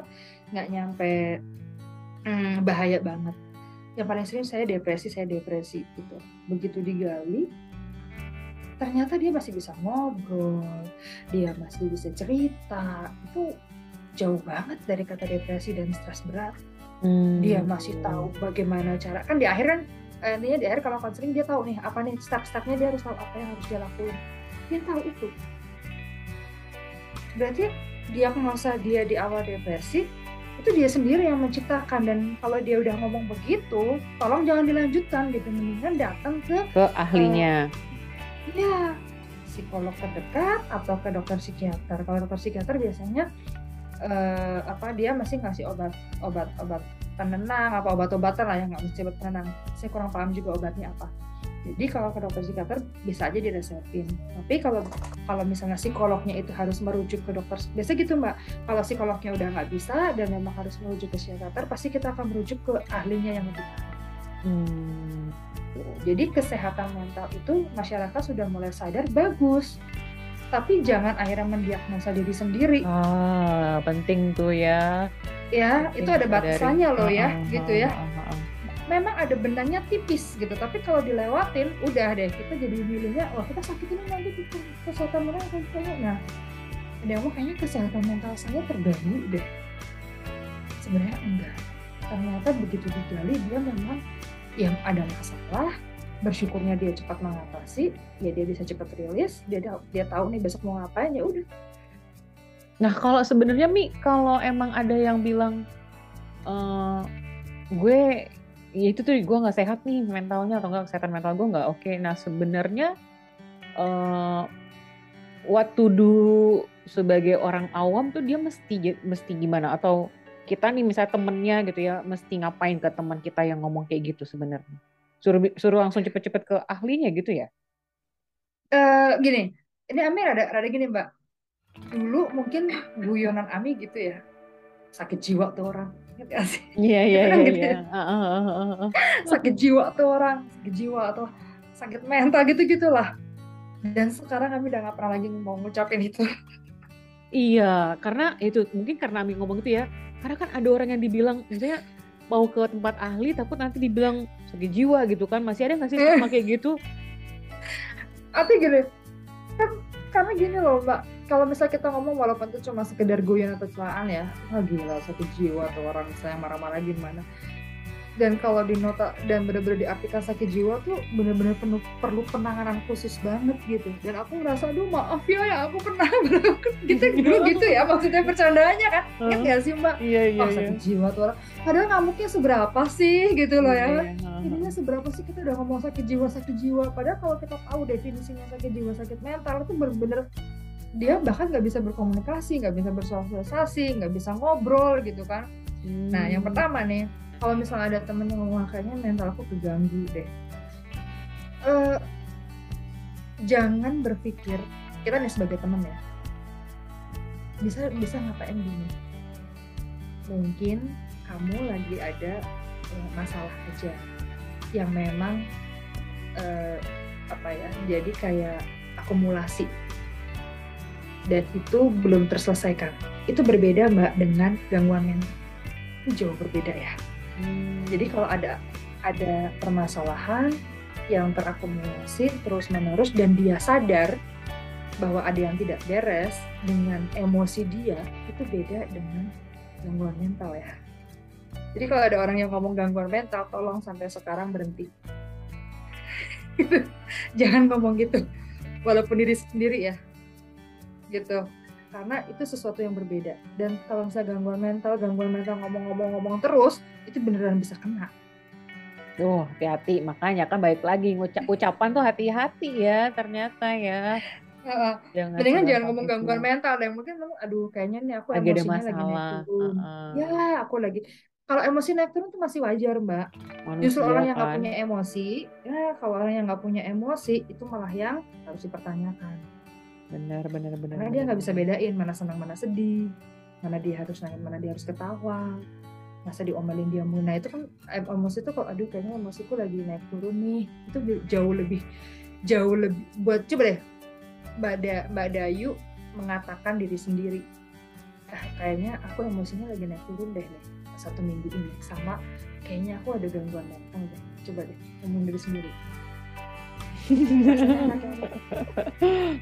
nggak nyampe hmm, bahaya banget. Yang paling sering saya depresi, saya depresi gitu. Begitu digali, ternyata dia masih bisa ngobrol, dia masih bisa cerita. Itu jauh banget dari kata depresi dan stres berat. Hmm. Dia masih tahu bagaimana cara kan di akhir kan eh, intinya di akhir kalau konseling dia tahu nih apa nih step-stepnya dia harus tahu apa yang harus dia lakuin. Dia tahu itu. Berarti dia masa dia di awal depresi itu dia sendiri yang menciptakan dan kalau dia udah ngomong begitu tolong jangan dilanjutkan gitu mendingan datang ke ke ahlinya uh, ya psikolog terdekat atau ke dokter psikiater. Kalau dokter psikiater biasanya uh, apa dia masih ngasih obat obat obat penenang apa obat-obatan lah yang nggak mesti obat penenang. Saya kurang paham juga obatnya apa. Jadi kalau ke dokter psikiater bisa aja diresepin. Tapi kalau kalau misalnya psikolognya itu harus merujuk ke dokter, biasa gitu mbak. Kalau psikolognya udah nggak bisa dan memang harus merujuk ke psikiater, pasti kita akan merujuk ke ahlinya yang lebih. Hmm. Jadi kesehatan mental itu masyarakat sudah mulai sadar bagus. Tapi jangan akhirnya mendiagnosa diri sendiri. Ah, penting tuh ya. Ya, penting itu ada batasannya loh ya, uh, gitu ya. Uh, uh, Memang ada benangnya tipis gitu, tapi kalau dilewatin, udah deh kita jadi milihnya, wah kita sakit ini nanti kita kesehatan mental kayaknya. Nah, ada yang kayaknya kesehatan mental saya terganggu deh. Sebenarnya enggak. Ternyata begitu digali dia memang yang ada masalah bersyukurnya dia cepat mengatasi ya dia bisa cepat rilis dia dia tahu nih besok mau ngapain ya udah. Nah kalau sebenarnya mi kalau emang ada yang bilang uh, gue ya itu tuh gue nggak sehat nih mentalnya atau enggak kesehatan mental gue nggak oke. Okay. nah sebenarnya uh, what to do sebagai orang awam tuh dia mesti mesti gimana? Atau kita nih misalnya temennya gitu ya mesti ngapain ke teman kita yang ngomong kayak gitu sebenarnya suruh suruh langsung cepet-cepet ke ahlinya gitu ya? Uh, gini ini Amir ada ada gini mbak. Dulu mungkin guyonan Ami gitu ya sakit jiwa tuh orang iya iya iya, gitu ya. iya. sakit jiwa tuh orang sakit jiwa atau sakit mental gitu gitulah dan sekarang kami udah nggak pernah lagi mau ngucapin itu. Iya karena itu mungkin karena Ami ngomong itu ya karena kan ada orang yang dibilang misalnya mau ke tempat ahli takut nanti dibilang sakit jiwa gitu kan. Masih ada nggak sih sama kayak gitu? Tapi gini kan karena gini loh mbak. Kalau misalnya kita ngomong walaupun itu cuma sekedar guyon atau celaan ya ah gila sakit jiwa atau orang saya marah-marah gimana dan kalau di nota dan benar-benar diartikan sakit jiwa tuh benar-benar penuh perlu penanganan khusus banget gitu. Dan aku ngerasa aduh maaf ya ya aku pernah gitu dulu gitu ya maksudnya bercandanya kan? Uh, ya gak sih mbak? Iya, iya, oh, sakit iya. jiwa tuh orang. Padahal ngamuknya seberapa sih gitu loh ya. Ininya seberapa sih kita udah ngomong sakit jiwa sakit jiwa. Padahal kalau kita tahu definisinya sakit jiwa sakit mental itu benar-benar dia bahkan nggak bisa berkomunikasi nggak bisa bersosialisasi nggak bisa ngobrol gitu kan. Hmm. nah yang hmm. pertama nih kalau misalnya ada temen yang ngomong kayaknya mental aku keganggu deh uh, jangan berpikir kita nih sebagai temen ya bisa bisa ngapain gini mungkin kamu lagi ada uh, masalah aja yang memang uh, apa ya jadi kayak akumulasi dan itu belum terselesaikan. Itu berbeda mbak dengan gangguan mental. Jauh berbeda ya. Hmm. Jadi kalau ada ada permasalahan yang terakumulasi terus menerus dan dia sadar bahwa ada yang tidak beres dengan emosi dia itu beda dengan gangguan mental ya. Jadi kalau ada orang yang ngomong gangguan mental, tolong sampai sekarang berhenti. Jangan ngomong gitu, walaupun diri sendiri ya, gitu. Karena itu sesuatu yang berbeda. Dan kalau misalnya gangguan mental, gangguan mental ngomong-ngomong-ngomong terus, itu beneran bisa kena. Tuh, hati-hati. Makanya kan baik lagi ngucap ucapan tuh hati-hati ya ternyata ya. Uh, jangan Mendingan jangan ngomong gangguan mental deh. Mungkin aduh kayaknya nih aku lagi emosinya lagi naik turun. Uh, uh. Ya, aku lagi kalau emosi naik turun itu masih wajar, Mbak. Manusia, Justru orang yang nggak kan? punya emosi, ya kalau orang yang nggak punya emosi itu malah yang harus dipertanyakan. Benar, benar, benar. Karena dia nggak bisa bedain mana senang, mana sedih, mana dia harus naik, mana dia harus ketawa, masa diomelin dia mulu. Nah itu kan emosi itu kok, aduh kayaknya emosiku lagi naik turun nih. Itu jauh lebih, jauh lebih. Buat coba deh Mbak, da, Mbak Dayu mengatakan diri sendiri, ah, kayaknya aku emosinya lagi naik turun deh nih satu minggu ini sama kayaknya aku ada gangguan mental deh. Coba deh ngomong diri sendiri.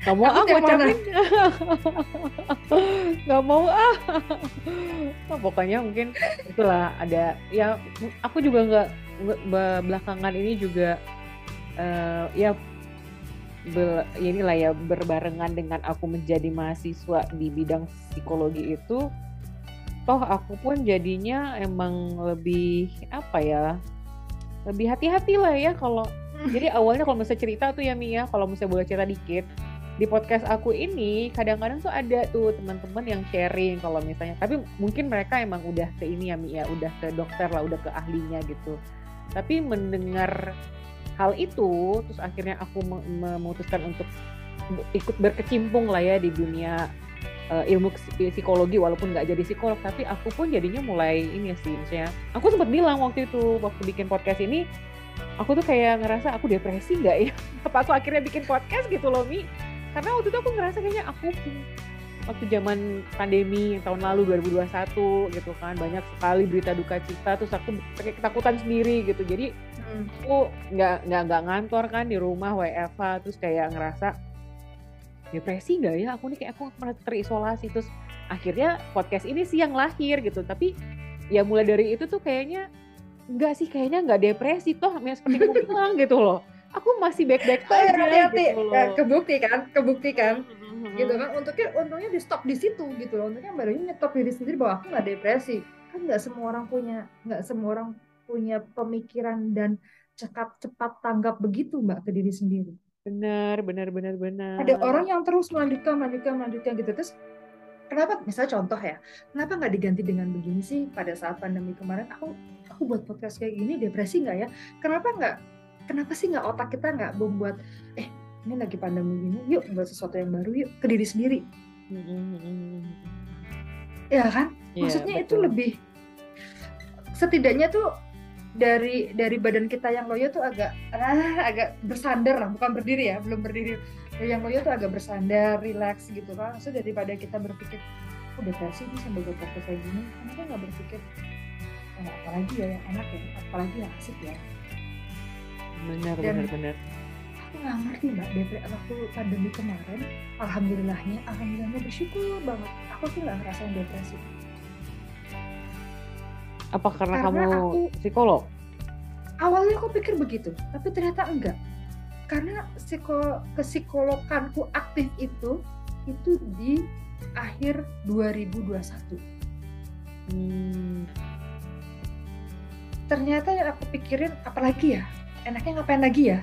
Gak mau ah ngucapin Gak mau ah. Nah, Pokoknya mungkin itulah ada Ya aku juga gak Belakangan ini juga uh, Ya be, ya inilah ya berbarengan dengan aku menjadi mahasiswa di bidang psikologi itu toh aku pun jadinya emang lebih apa ya lebih hati-hati lah ya kalau jadi awalnya kalau misalnya cerita tuh ya Mia kalau misalnya boleh cerita dikit di podcast aku ini kadang-kadang tuh ada tuh teman-teman yang sharing kalau misalnya. Tapi mungkin mereka emang udah ke ini ya Mia udah ke dokter lah udah ke ahlinya gitu. Tapi mendengar hal itu terus akhirnya aku memutuskan untuk ikut berkecimpung lah ya di dunia uh, ilmu psikologi walaupun nggak jadi psikolog. Tapi aku pun jadinya mulai ini sih misalnya. Aku sempat bilang waktu itu waktu bikin podcast ini aku tuh kayak ngerasa aku depresi nggak ya? Apa aku akhirnya bikin podcast gitu loh Mi. Karena waktu itu aku ngerasa kayaknya aku waktu zaman pandemi tahun lalu 2021 gitu kan banyak sekali berita duka cita terus aku pakai ketakutan sendiri gitu. Jadi hmm. aku nggak nggak nggak ngantor kan di rumah WFA terus kayak ngerasa depresi nggak ya? Aku nih kayak aku pernah terisolasi. Terus akhirnya podcast ini sih yang lahir gitu. Tapi ya mulai dari itu tuh kayaknya enggak sih kayaknya nggak depresi toh seperti aku bilang gitu loh aku masih baik-baik aja hati-hati gitu loh. kebukti kan kebukti kan mm-hmm. gitu kan untungnya untungnya di stop di situ gitu loh untungnya barunya nyetop diri sendiri bahwa aku nggak depresi kan nggak semua orang punya nggak semua orang punya pemikiran dan cepat cepat tanggap begitu mbak ke diri sendiri Benar, benar, benar, benar. Ada orang yang terus melanjutkan, melanjutkan, melanjutkan gitu. Terus kenapa misalnya contoh ya kenapa nggak diganti dengan begini sih pada saat pandemi kemarin aku aku buat podcast kayak gini depresi nggak ya? Kenapa nggak kenapa sih nggak otak kita nggak membuat eh ini lagi pandemi gini yuk buat sesuatu yang baru yuk ke diri sendiri. Ya kan? Iya, maksudnya yeah, itu lebih setidaknya tuh dari dari badan kita yang loyo tuh agak ah, agak bersandar lah. Bukan berdiri ya belum berdiri. Yang loyo tuh agak bersandar relax gitu kan. So daripada kita berpikir oh depresi nih sambil gue kayak gini. Kenapa nggak berpikir oh, apalagi ya yang enak ya apalagi yang asik ya benar Dan benar benar aku nggak ngerti mbak depresi waktu pandemi kemarin alhamdulillahnya alhamdulillahnya bersyukur banget aku tuh nggak ngerasain depresi apa karena, karena kamu aku, psikolog? Awalnya aku pikir begitu, tapi ternyata enggak. Karena psiko, psikologanku aktif itu itu di akhir 2021. Hmm. Ternyata yang aku pikirin apalagi ya? Enaknya ngapain lagi ya?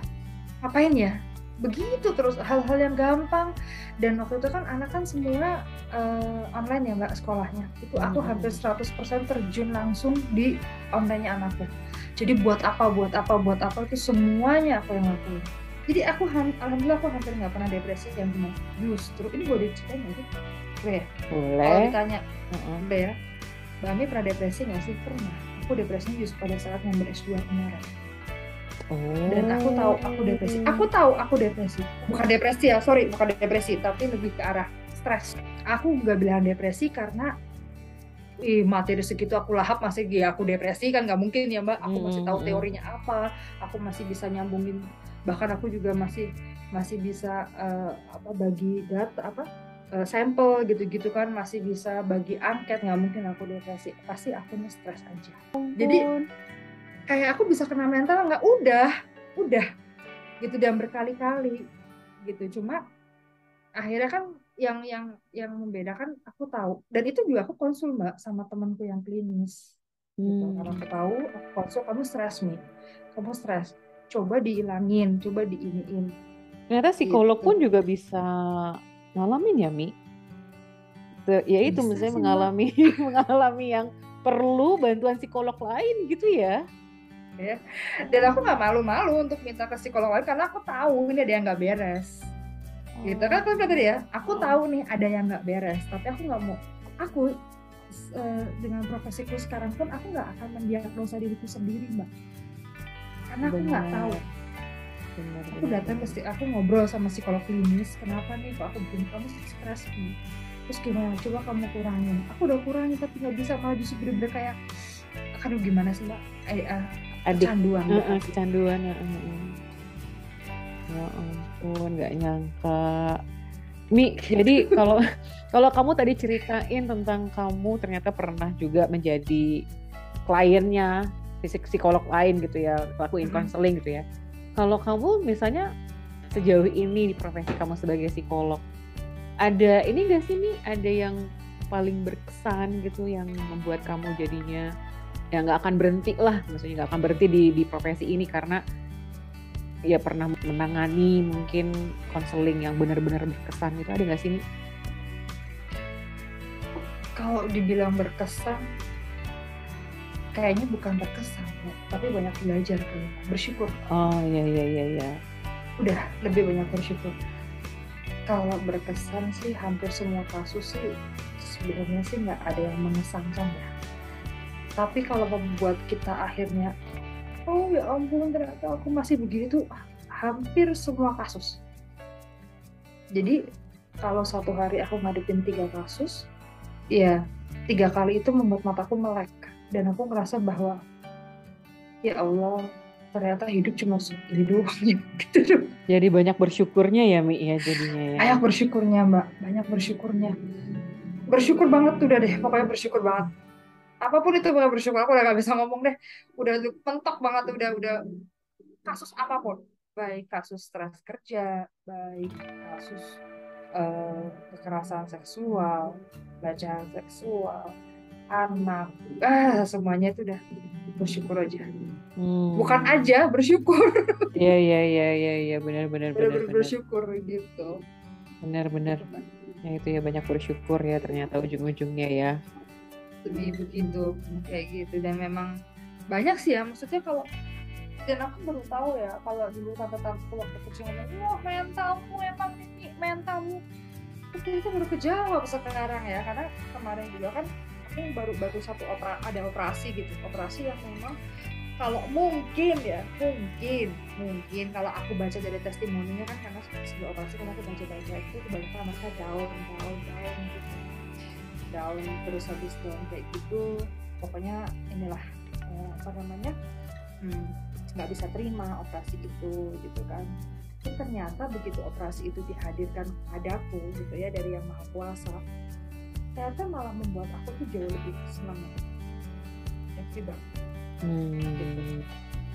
Ngapain ya? begitu terus hal-hal yang gampang. Dan waktu itu kan anak kan semua uh, online ya mbak sekolahnya. Itu aku hmm. hampir 100% terjun langsung di onlinenya anakku. Jadi buat apa buat apa buat apa itu semuanya aku yang lakuin. Jadi aku alhamdulillah aku hampir nggak pernah depresi yang gimana justru ini boleh diceritain nggak sih? Boleh ya boleh. kalau ditanya boleh ya mbak Ami pernah depresi nggak sih? Pernah aku depresinya justru pada saat ngambil S2 kemarin dan aku tahu aku depresi. Oh. Aku tahu aku depresi. Bukan depresi ya, sorry, bukan depresi, tapi lebih ke arah stres aku nggak bilang depresi karena ih materi segitu aku lahap masih ya aku depresi kan nggak mungkin ya mbak aku masih tahu Hmm. teorinya apa aku masih bisa nyambungin bahkan aku juga masih masih bisa eh, apa bagi data apa eh, sampel gitu-gitu kan masih bisa bagi angket nggak mungkin aku depresi. Pasti aku stres aja. Jadi kayak aku bisa kena mental nggak? Udah udah. Gitu dan berkali-kali gitu. Cuma akhirnya kan yang yang yang membedakan aku tahu. Dan itu juga aku konsul mbak sama temanku yang klinis. Gitu. Hmm. karena aku tahu aku konsul kamu stres nih kamu stres. Coba dihilangin coba diiniin. Ternyata psikolog Gitu. pun juga bisa ngalamin ya, Mi. Ya itu Bisa misalnya sih, mengalami mengalami yang perlu bantuan psikolog lain gitu ya. dan aku nggak malu-malu untuk minta ke psikolog lain karena aku tahu ini ada yang nggak beres. Gitu kan aku bilang tadi ya? Aku tahu nih ada yang nggak beres tapi aku nggak mau. Aku eh, dengan profesiku sekarang pun aku nggak akan mendiagnosa diriku sendiri mbak. Karena aku nggak tahu Benar, aku benar, datang ke aku ngobrol sama psikolog klinis kenapa nih kok aku begini kamu stres nih terus gimana? Coba kamu kurangin. Aku udah kurangin tapi nggak bisa malah justru bener-bener kayak aduh gimana sih mbak? Eh, ah, Adik. kecanduan Heeh, Mbak. kecanduan heeh, heeh. ya ampun nggak nyangka. Mi jadi kalau kalau kamu tadi ceritain tentang kamu ternyata pernah juga menjadi kliennya psikolog lain gitu ya lakuin konseling gitu ya kalau kamu misalnya sejauh ini di profesi kamu sebagai psikolog ada ini gak sih Mi ada yang paling berkesan gitu yang membuat kamu jadinya ya nggak akan berhenti lah maksudnya nggak akan berhenti di di profesi ini karena ya pernah menangani mungkin konseling yang benar-benar berkesan itu ada nggak sih Mi? kalau dibilang berkesan kayaknya bukan berkesan Mbak, tapi banyak belajar kali Mbak. bersyukur Oh iya iya iya iya. udah lebih banyak bersyukur kalau berkesan sih hampir semua kasus sih sebenarnya sih nggak ada yang mengesankan ya tapi kalau membuat kita akhirnya oh ya ampun ternyata aku masih begini tuh hampir semua kasus jadi kalau satu hari aku ngadepin tiga kasus ya tiga kali itu membuat mataku melek dan aku ngerasa bahwa ya Allah ternyata hidup cuma segini doang. Ya gitu dong Jadi banyak bersyukurnya ya Mi ya jadinya ya. banyak bersyukurnya mbak. Banyak bersyukurnya. Bersyukur banget tuh udah deh pokoknya bersyukur banget. Apa pun itu pokoknya bersyukur. Aku udah gak bisa ngomong deh. Udah mentok banget udah udah. Kasus apa pun. Baik kasus stres kerja baik kasus eh, kekerasan seksual pelecehan seksual anak. Ah semuanya itu udah bersyukur aja. Hmm. bukan aja bersyukur. Iya iya iya iya iya. Benar benar benar bersyukur gitu. Benar benar. Ya itu ya banyak bersyukur ya ternyata ujung-ujungnya ya. lebih begitu kayak gitu. Dan memang banyak sih ya maksudnya kalau dan aku baru tahu ya kalau dulu tante-tante waktu kecil ngomong wah mentalmu emang ini mentalmu. Itu itu baru kejawab sekarang ya karena kemarin juga kan aku baru baru satu opera, ada operasi gitu. Operasi yang memang kalau mungkin ya mungkin mungkin kalau aku baca dari testimoninya kan karena sebelum operasi kan aku baca baca itu kebanyakan mereka down down down gitu. Down terus habis down kayak gitu pokoknya inilah eh, apa namanya hmm, nggak bisa terima operasi itu gitu kan. Tapi ternyata begitu operasi itu dihadirkan padaku gitu ya dari yang maha kuasa ternyata malah membuat aku tuh jauh lebih senang happy banget Hmm.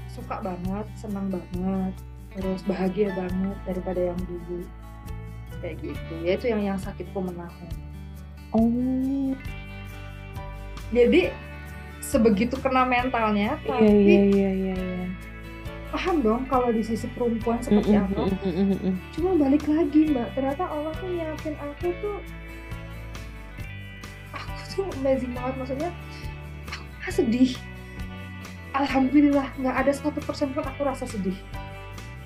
suka banget senang banget terus bahagia banget daripada yang dulu kayak gitu ya itu yang yang sakitku menahan Oh jadi sebegitu kena mentalnya iya tapi iya iya iya. iya. paham dong kalau di sisi perempuan seperti Mm, apa mm, mm, mm, mm. cuma balik lagi mbak ternyata Allah tuh nyiapin aku tuh tuh amazing banget. Maksudnya aku nggak sedih. Alhamdulillah nggak ada satu persen pun aku rasa sedih.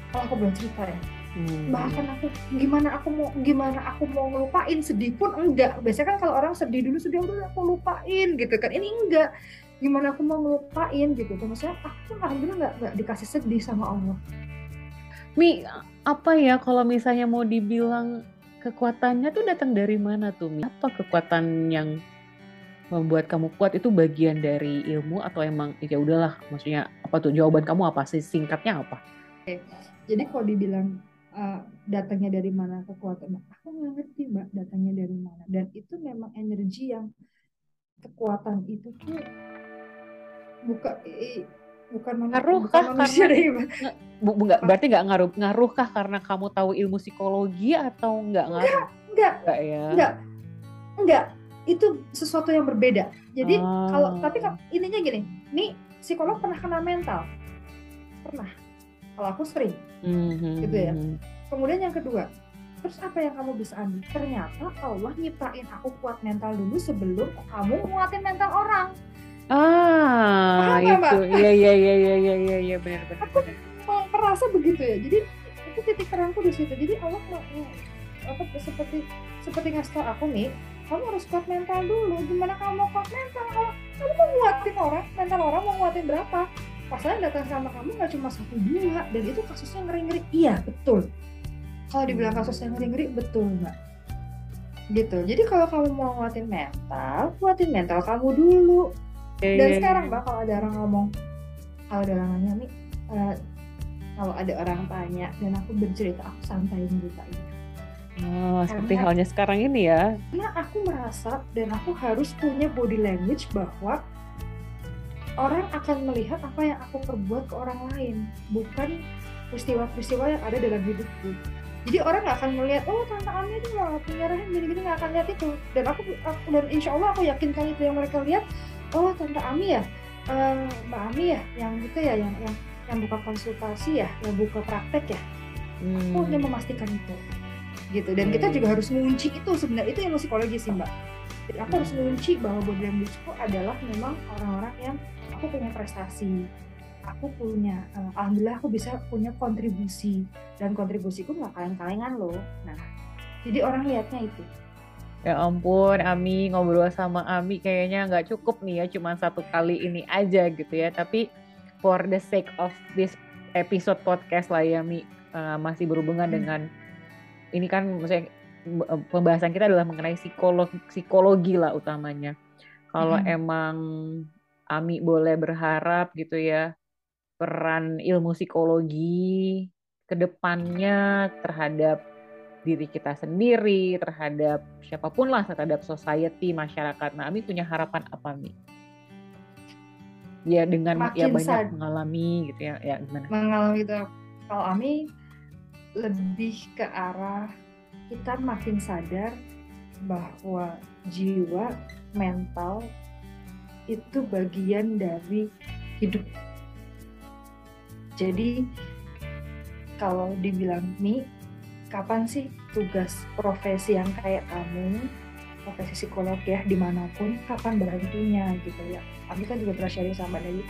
Kalau aku boleh cerita ya. Hmm. bahkan aku gimana aku mau gimana aku mau ngelupain sedih pun enggak. Biasanya kan kalau orang sedih dulu sedih udah aku lupain gitu kan. Ini enggak. Gimana aku mau ngelupain gitu. Kan maksudnya aku alhamdulillah nggak nggak dikasih sedih sama Allah. Mi, apa ya kalau misalnya mau dibilang kekuatannya tuh datang dari mana tuh? Mi? Apa kekuatan yang membuat kamu kuat itu bagian dari ilmu atau emang ya udahlah maksudnya apa tuh jawaban kamu apa sih singkatnya apa? Oke. Jadi kalau dibilang uh, datangnya dari mana kekuatan, aku nggak ngerti mbak datangnya dari mana. Dan itu memang energi yang kekuatan itu tuh buka bukan ngaruh kah manusia karena, bu, bu, enggak, berarti nggak ngaruh ngaruh kah karena kamu tahu ilmu psikologi atau nggak ngaruh? Enggak enggak enggak ya? Enggak enggak itu sesuatu yang berbeda jadi ah. kalau tapi kan ininya gini nih psikolog pernah kena mental pernah kalau aku sering mm-hmm. gitu ya kemudian yang kedua terus apa yang kamu bisa ambil ternyata Allah nyiptain aku kuat mental dulu sebelum kamu nguatin mental orang Ah, Paham, itu. Mbak? Iya, iya, iya, iya, iya, iya, iya, benar, benar. Aku merasa begitu ya. Jadi itu titik terangku di situ. Jadi Allah mau apa seperti seperti ngasih tau aku nih, kamu harus kuat mental dulu. Gimana kamu mau kuat mental? Kalau kamu mau nguatin orang, mental orang mau nguatin berapa? Pasalnya datang sama kamu nggak cuma satu dua, dan itu kasusnya ngeri-ngeri. Iya, betul. Kalau dibilang kasusnya ngeri-ngeri, betul mbak gitu jadi kalau kamu mau nguatin mental kuatin mental kamu dulu yeah, dan yeah, sekarang yeah. mbak kalau ada orang ngomong kalau ada orang nanya nih uh, kalau ada orang tanya dan aku bercerita aku santai ceritanya Oh, seperti halnya sekarang ini ya. Karena aku merasa dan aku harus punya body language bahwa orang akan melihat apa yang aku perbuat ke orang lain, bukan peristiwa-peristiwa yang ada dalam hidupku. Jadi orang nggak akan melihat, oh tante Ami itu malah penyerahan gini-gini nggak akan lihat itu. Dan aku, aku dan insya Allah aku yakinkan itu yang mereka lihat oh tante Ami ya uh, Mbak Ami ya yang gitu ya yang yang yang buka konsultasi ya yang buka praktek ya hmm. aku ingin memastikan itu gitu. Dan kita juga harus mengunci itu sebenarnya. Itu yang psikologi sih Mbak. Jadi aku harus mengunci bahwa body languageku adalah memang orang-orang yang aku punya prestasi. Aku punya uh, alhamdulillah aku bisa punya kontribusi. Dan kontribusiku nggak kaleng-kalengan loh. Nah jadi orang lihatnya itu. Ya ampun, Ami ngobrol sama Ami kayaknya nggak cukup nih ya, cuma satu kali ini aja gitu ya. Tapi for the sake of this episode podcast lah ya, Mi uh, masih berhubungan hmm. dengan ini kan, maksudnya pembahasan kita adalah mengenai psikologi, psikologi lah utamanya. Kalau hmm. emang Ami boleh berharap gitu ya, peran ilmu psikologi ke depannya terhadap diri kita sendiri, terhadap siapa pun lah, terhadap society, masyarakat. Nah, Ami punya harapan apa, Mi? Ya dengan Makin ya banyak sad- mengalami gitu ya, ya gimana? Mengalami gitu. Kalau Ami lebih ke arah kita makin sadar bahwa jiwa, mental itu bagian dari hidup. Jadi kalau dibilang Mi, kapan sih tugas profesi yang kayak kamu profesi psikolog ya di mana pun kapan berhentinya gitu ya. Kami kan juga pernah sharing sama Dewi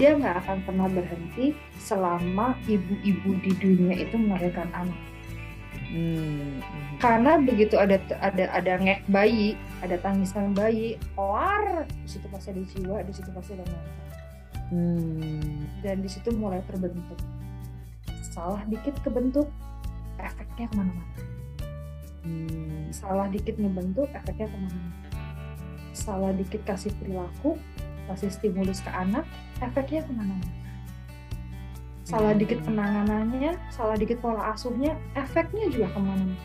dia nggak akan pernah berhenti selama ibu-ibu di dunia itu melahirkan anak. Hmm. karena begitu ada ada ada ngek bayi ada tangisan bayi keluar di situ pasti ada jiwa di situ pasti ada mental hmm. dan di situ mulai terbentuk. Salah dikit kebentuk efeknya ke mana-mana hmm. salah dikit ngebentuk efeknya ke mana-mana salah dikit kasih perilaku kasih stimulus ke anak efeknya ke mana-mana salah hmm. dikit penanganannya salah dikit pola asuhnya efeknya juga ke mana-mana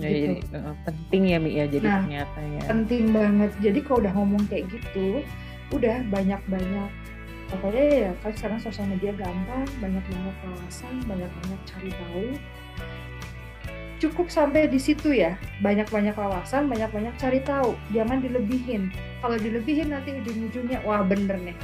Ya, gitu. jadi uh, penting ya Mi ya jadi nah, ternyata ya. Penting banget. Jadi kalau udah ngomong kayak gitu, udah banyak-banyak pokoknya ya kan sekarang sosial media gampang banyak banget wawasan banyak banyak cari tahu cukup sampai di situ ya. Banyak banyak wawasan banyak banyak cari tahu. Jangan dilebihin. Kalau dilebihin nanti ujung-ujungnya wah bener nih.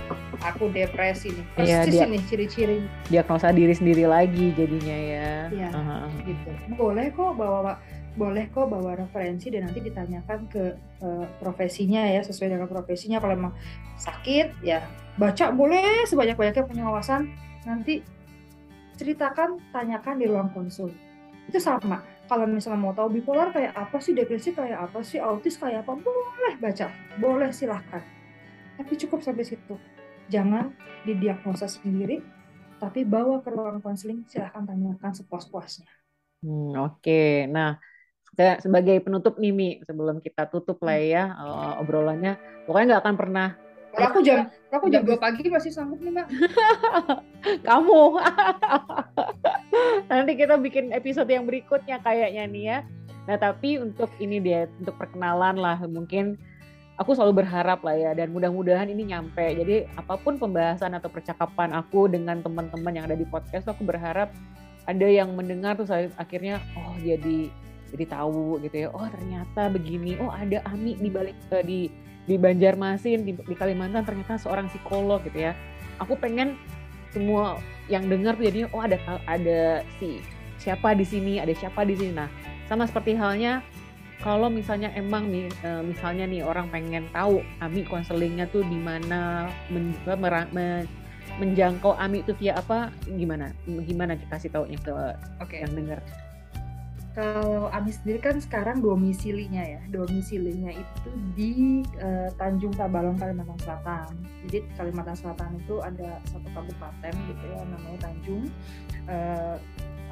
Aku depresi nih. Iya, persis ya, dia, nih ciri-ciri. Diagnosa diri sendiri lagi jadinya ya, ya uh -huh. gitu. Boleh kok bawa boleh kok bawa referensi dan nanti ditanyakan ke uh, profesinya ya sesuai dengan profesinya. Kalau emang sakit ya baca boleh. Sebanyak-banyaknya punya wawasan. Nanti ceritakan tanyakan di ruang konsul. Itu sama kalau misalnya mau tahu bipolar kayak apa sih depresi kayak apa sih autis kayak apa boleh baca boleh silahkan tapi cukup sampai situ jangan didiagnosa sendiri tapi bawa ke ruang konseling silahkan tanyakan sepuas-puasnya Hmm, Oke, okay. nah sebagai penutup nih Mi, sebelum kita tutup lah ya uh, obrolannya, pokoknya nggak akan pernah. Kalau aku jam, aku jam dua pagi masih sanggup nih Mbak. Kamu. Nanti kita bikin episode yang berikutnya kayaknya nih ya. Nah tapi untuk ini dia, untuk perkenalan lah mungkin aku selalu berharap lah ya dan mudah-mudahan ini nyampe. Jadi apa pun pembahasan atau percakapan aku dengan teman-teman yang ada di podcast, aku berharap ada yang mendengar tuh saya akhirnya oh jadi jadi tahu gitu ya. Oh ternyata begini. Oh ada Ami di balik uh, di di Banjarmasin di, di Kalimantan ternyata seorang psikolog gitu ya. Aku pengen semua yang dengar tuh jadinya oh ada ada si siapa di sini, ada siapa di sini. Nah, sama seperti halnya kalau misalnya emang nih uh, misalnya nih orang pengen tahu Ami konselingnya tuh di mana men, men, menjangkau Ami itu via apa gimana gimana kita kasih taunya ke okay. yang dengar kalau Ami sendiri kan sekarang domisilinya ya. Domisilinya itu di uh, Tanjung Tabalong Kalimantan Selatan. Jadi Kalimantan Selatan itu ada satu kabupaten gitu ya namanya Tanjung. Uh,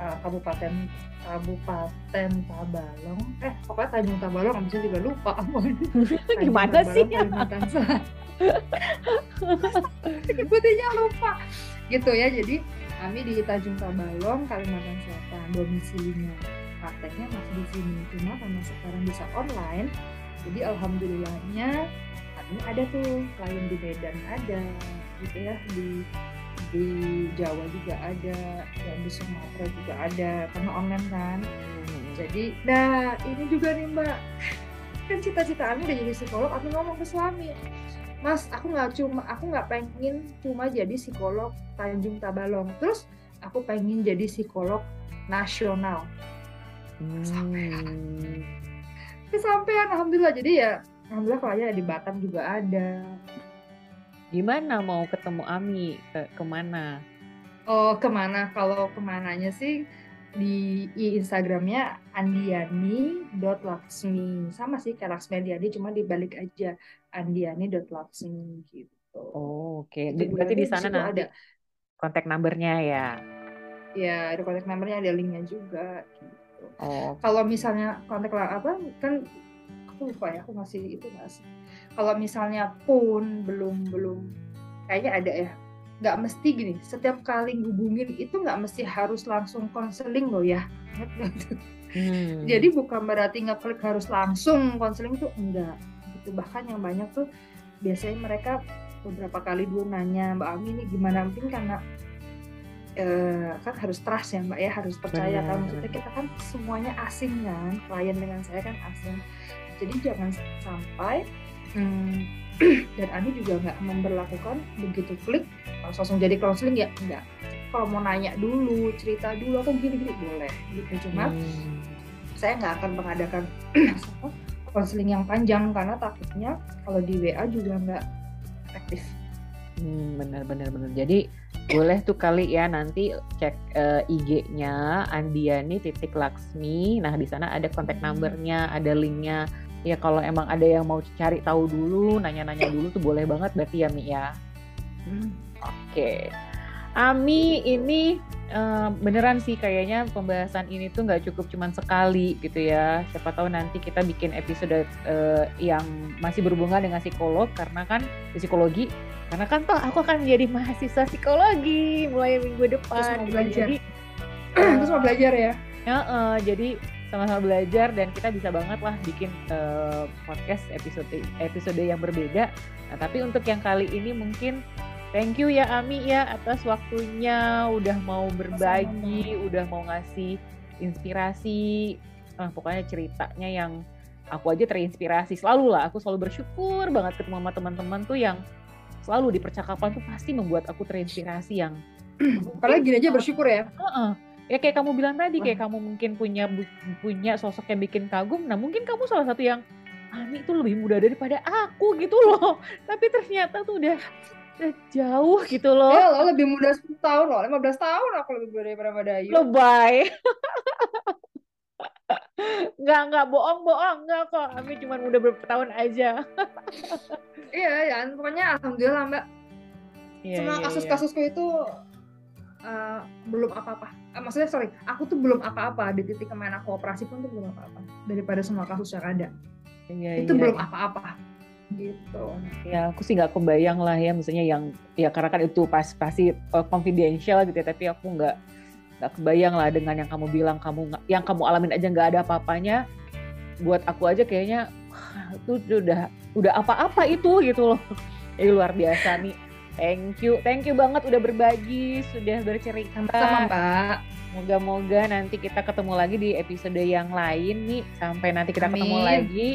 uh, kabupaten Kabupaten Tabalong. Eh pokoknya Tanjung Tabalong bisa juga lupa. Gimana Tabalong, sih Kalimantan Selatan. Sebutnya lupa. Gitu ya jadi kami di Tanjung Tabalong Kalimantan Selatan domisilinya prakteknya masih di sini. Cuma karena sekarang bisa online jadi alhamdulillahnya kami ada tuh klien di Medan ada gitu ya. Di di Jawa juga ada dan di Sumatera juga ada karena online kan. Hmm. jadi nah ini juga nih mbak. Kan cita-cita Ami udah jadi psikolog aku ngomong ke suami Mas aku nggak cuma aku nggak pengen cuma jadi psikolog Tanjung Tabalong. Terus aku pengen jadi psikolog nasional kesampean hmm. kesampean alhamdulillah jadi ya alhamdulillah kalau di Batam juga ada Gimana mau ketemu Ami? Ke ke mana? Oh, ke mana? Kalau ke mananya sih di Instagramnya andiani.laksmi sama sih kayak Laksmi Andiani cuma dibalik aja andiani.laksmi gitu. Oh, oke. Okay. Berarti di sana nanti ada kontak numbernya ya? Ya, ada kontak numbernya, ada linknya juga. Gitu. Oh. Kalau misalnya kontak apa kan aku lupa ya, aku masih itu masih kalau misalnya pun belum belum kayaknya ada ya nggak mesti gini setiap kali hubungin itu nggak mesti harus langsung konseling loh ya hmm. jadi bukan berarti nggak klik harus langsung konseling tuh enggak gitu bahkan yang banyak tuh biasanya mereka beberapa kali dulu nanya mbak Ami ini gimana mungkin karena eh, kan harus trust ya mbak ya harus percaya kan. Maksudnya kita kan semuanya asing kan klien dengan saya kan asing. Jadi jangan sampai hmm, dan Ani juga nggak memperlakukan begitu klik langsung jadi counseling ya enggak kalau mau nanya dulu cerita dulu aku gini gini boleh gitu. Cuma hmm. saya nggak akan mengadakan counseling yang panjang karena takutnya kalau di WA juga nggak efektif. Hmm, benar benar benar. Jadi boleh tuh kali ya nanti cek uh, eh, IG-nya Andiani titik Laksmi. Nah di sana ada kontak hmm. numbernya, ada linknya ya kalau emang ada yang mau cari tahu dulu, nanya-nanya dulu tuh boleh banget berarti ya Mi ya. Hmm, Oke. Okay. Ami ini uh, beneran sih kayaknya pembahasan ini tuh nggak cukup cuman sekali gitu ya. Siapa tahu nanti kita bikin episode uh, yang masih berhubungan dengan psikolog karena kan psikologi karena kan toh aku akan menjadi mahasiswa psikologi mulai minggu depan. Terus mau belajar. Jadi, Terus mau belajar ya. Ya, uh, jadi sama-sama belajar dan kita bisa banget lah bikin uh, podcast episode episode yang berbeda. Nah, tapi untuk yang kali ini mungkin thank you ya Ami ya atas waktunya udah mau berbagi, sama udah mau ngasih inspirasi. Nah, pokoknya ceritanya yang aku aja terinspirasi selalu lah. Aku selalu bersyukur banget ketemu sama teman-teman tuh yang selalu di percakapan tuh pasti membuat aku terinspirasi yang Karena gini aja bersyukur ya. Uh -uh ya kayak kamu bilang tadi kayak kamu mungkin punya punya sosok yang bikin kagum nah mungkin kamu salah satu yang Ani tuh lebih muda daripada aku gitu loh tapi ternyata tuh udah jauh gitu loh. Ya lo lebih muda 10 tahun loh. 15 tahun aku lebih muda daripada Mbak Dayu. Lebay nggak nggak bohong bohong. Nggak kok. Ami cuma muda beberapa tahun aja. Iya ya. Pokoknya alhamdulillah mbak. Yeah, semua yeah, kasus-kasusku yeah. itu uh, belum apa-apa. Uh, maksudnya sorry, aku tuh belum apa-apa. Di titik ke mana aku operasi pun tuh belum apa-apa. Daripada semua kasus yang ada. Iya, itu iya. belum apa-apa gitu. Ya, aku sih nggak kebayang lah ya, misalnya yang ya karena kan itu pas pasti uh, confidential gitu ya, tapi aku nggak nggak kebayang lah dengan yang kamu bilang kamu yang kamu alamin aja nggak ada apa-apanya. Buat aku aja kayaknya itu udah udah apa-apa itu gitu loh. Jadi luar biasa nih. Thank you, thank you banget udah berbagi, sudah bercerita. Sama Mbak. Moga-moga nanti kita ketemu lagi di episode yang lain nih. Sampai nanti kita ketemu Amin. lagi.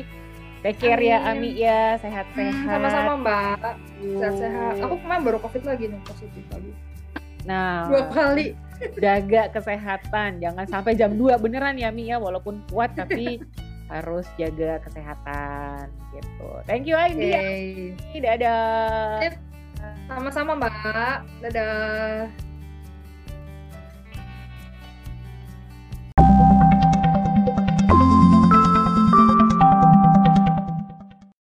Take care ya Ami Amin. ya, sehat-sehat. Hmm, sama-sama Mbak. Sehat-sehat. Aku kemarin baru covid lagi nih positif lagi. Nah, Dua kali. jaga kesehatan. Jangan sampai jam 2 beneran ya Mi ya, walaupun kuat tapi harus jaga kesehatan gitu. Thank you lagi Oke. ya. Dadah. Sama-sama Mbak. Dadah.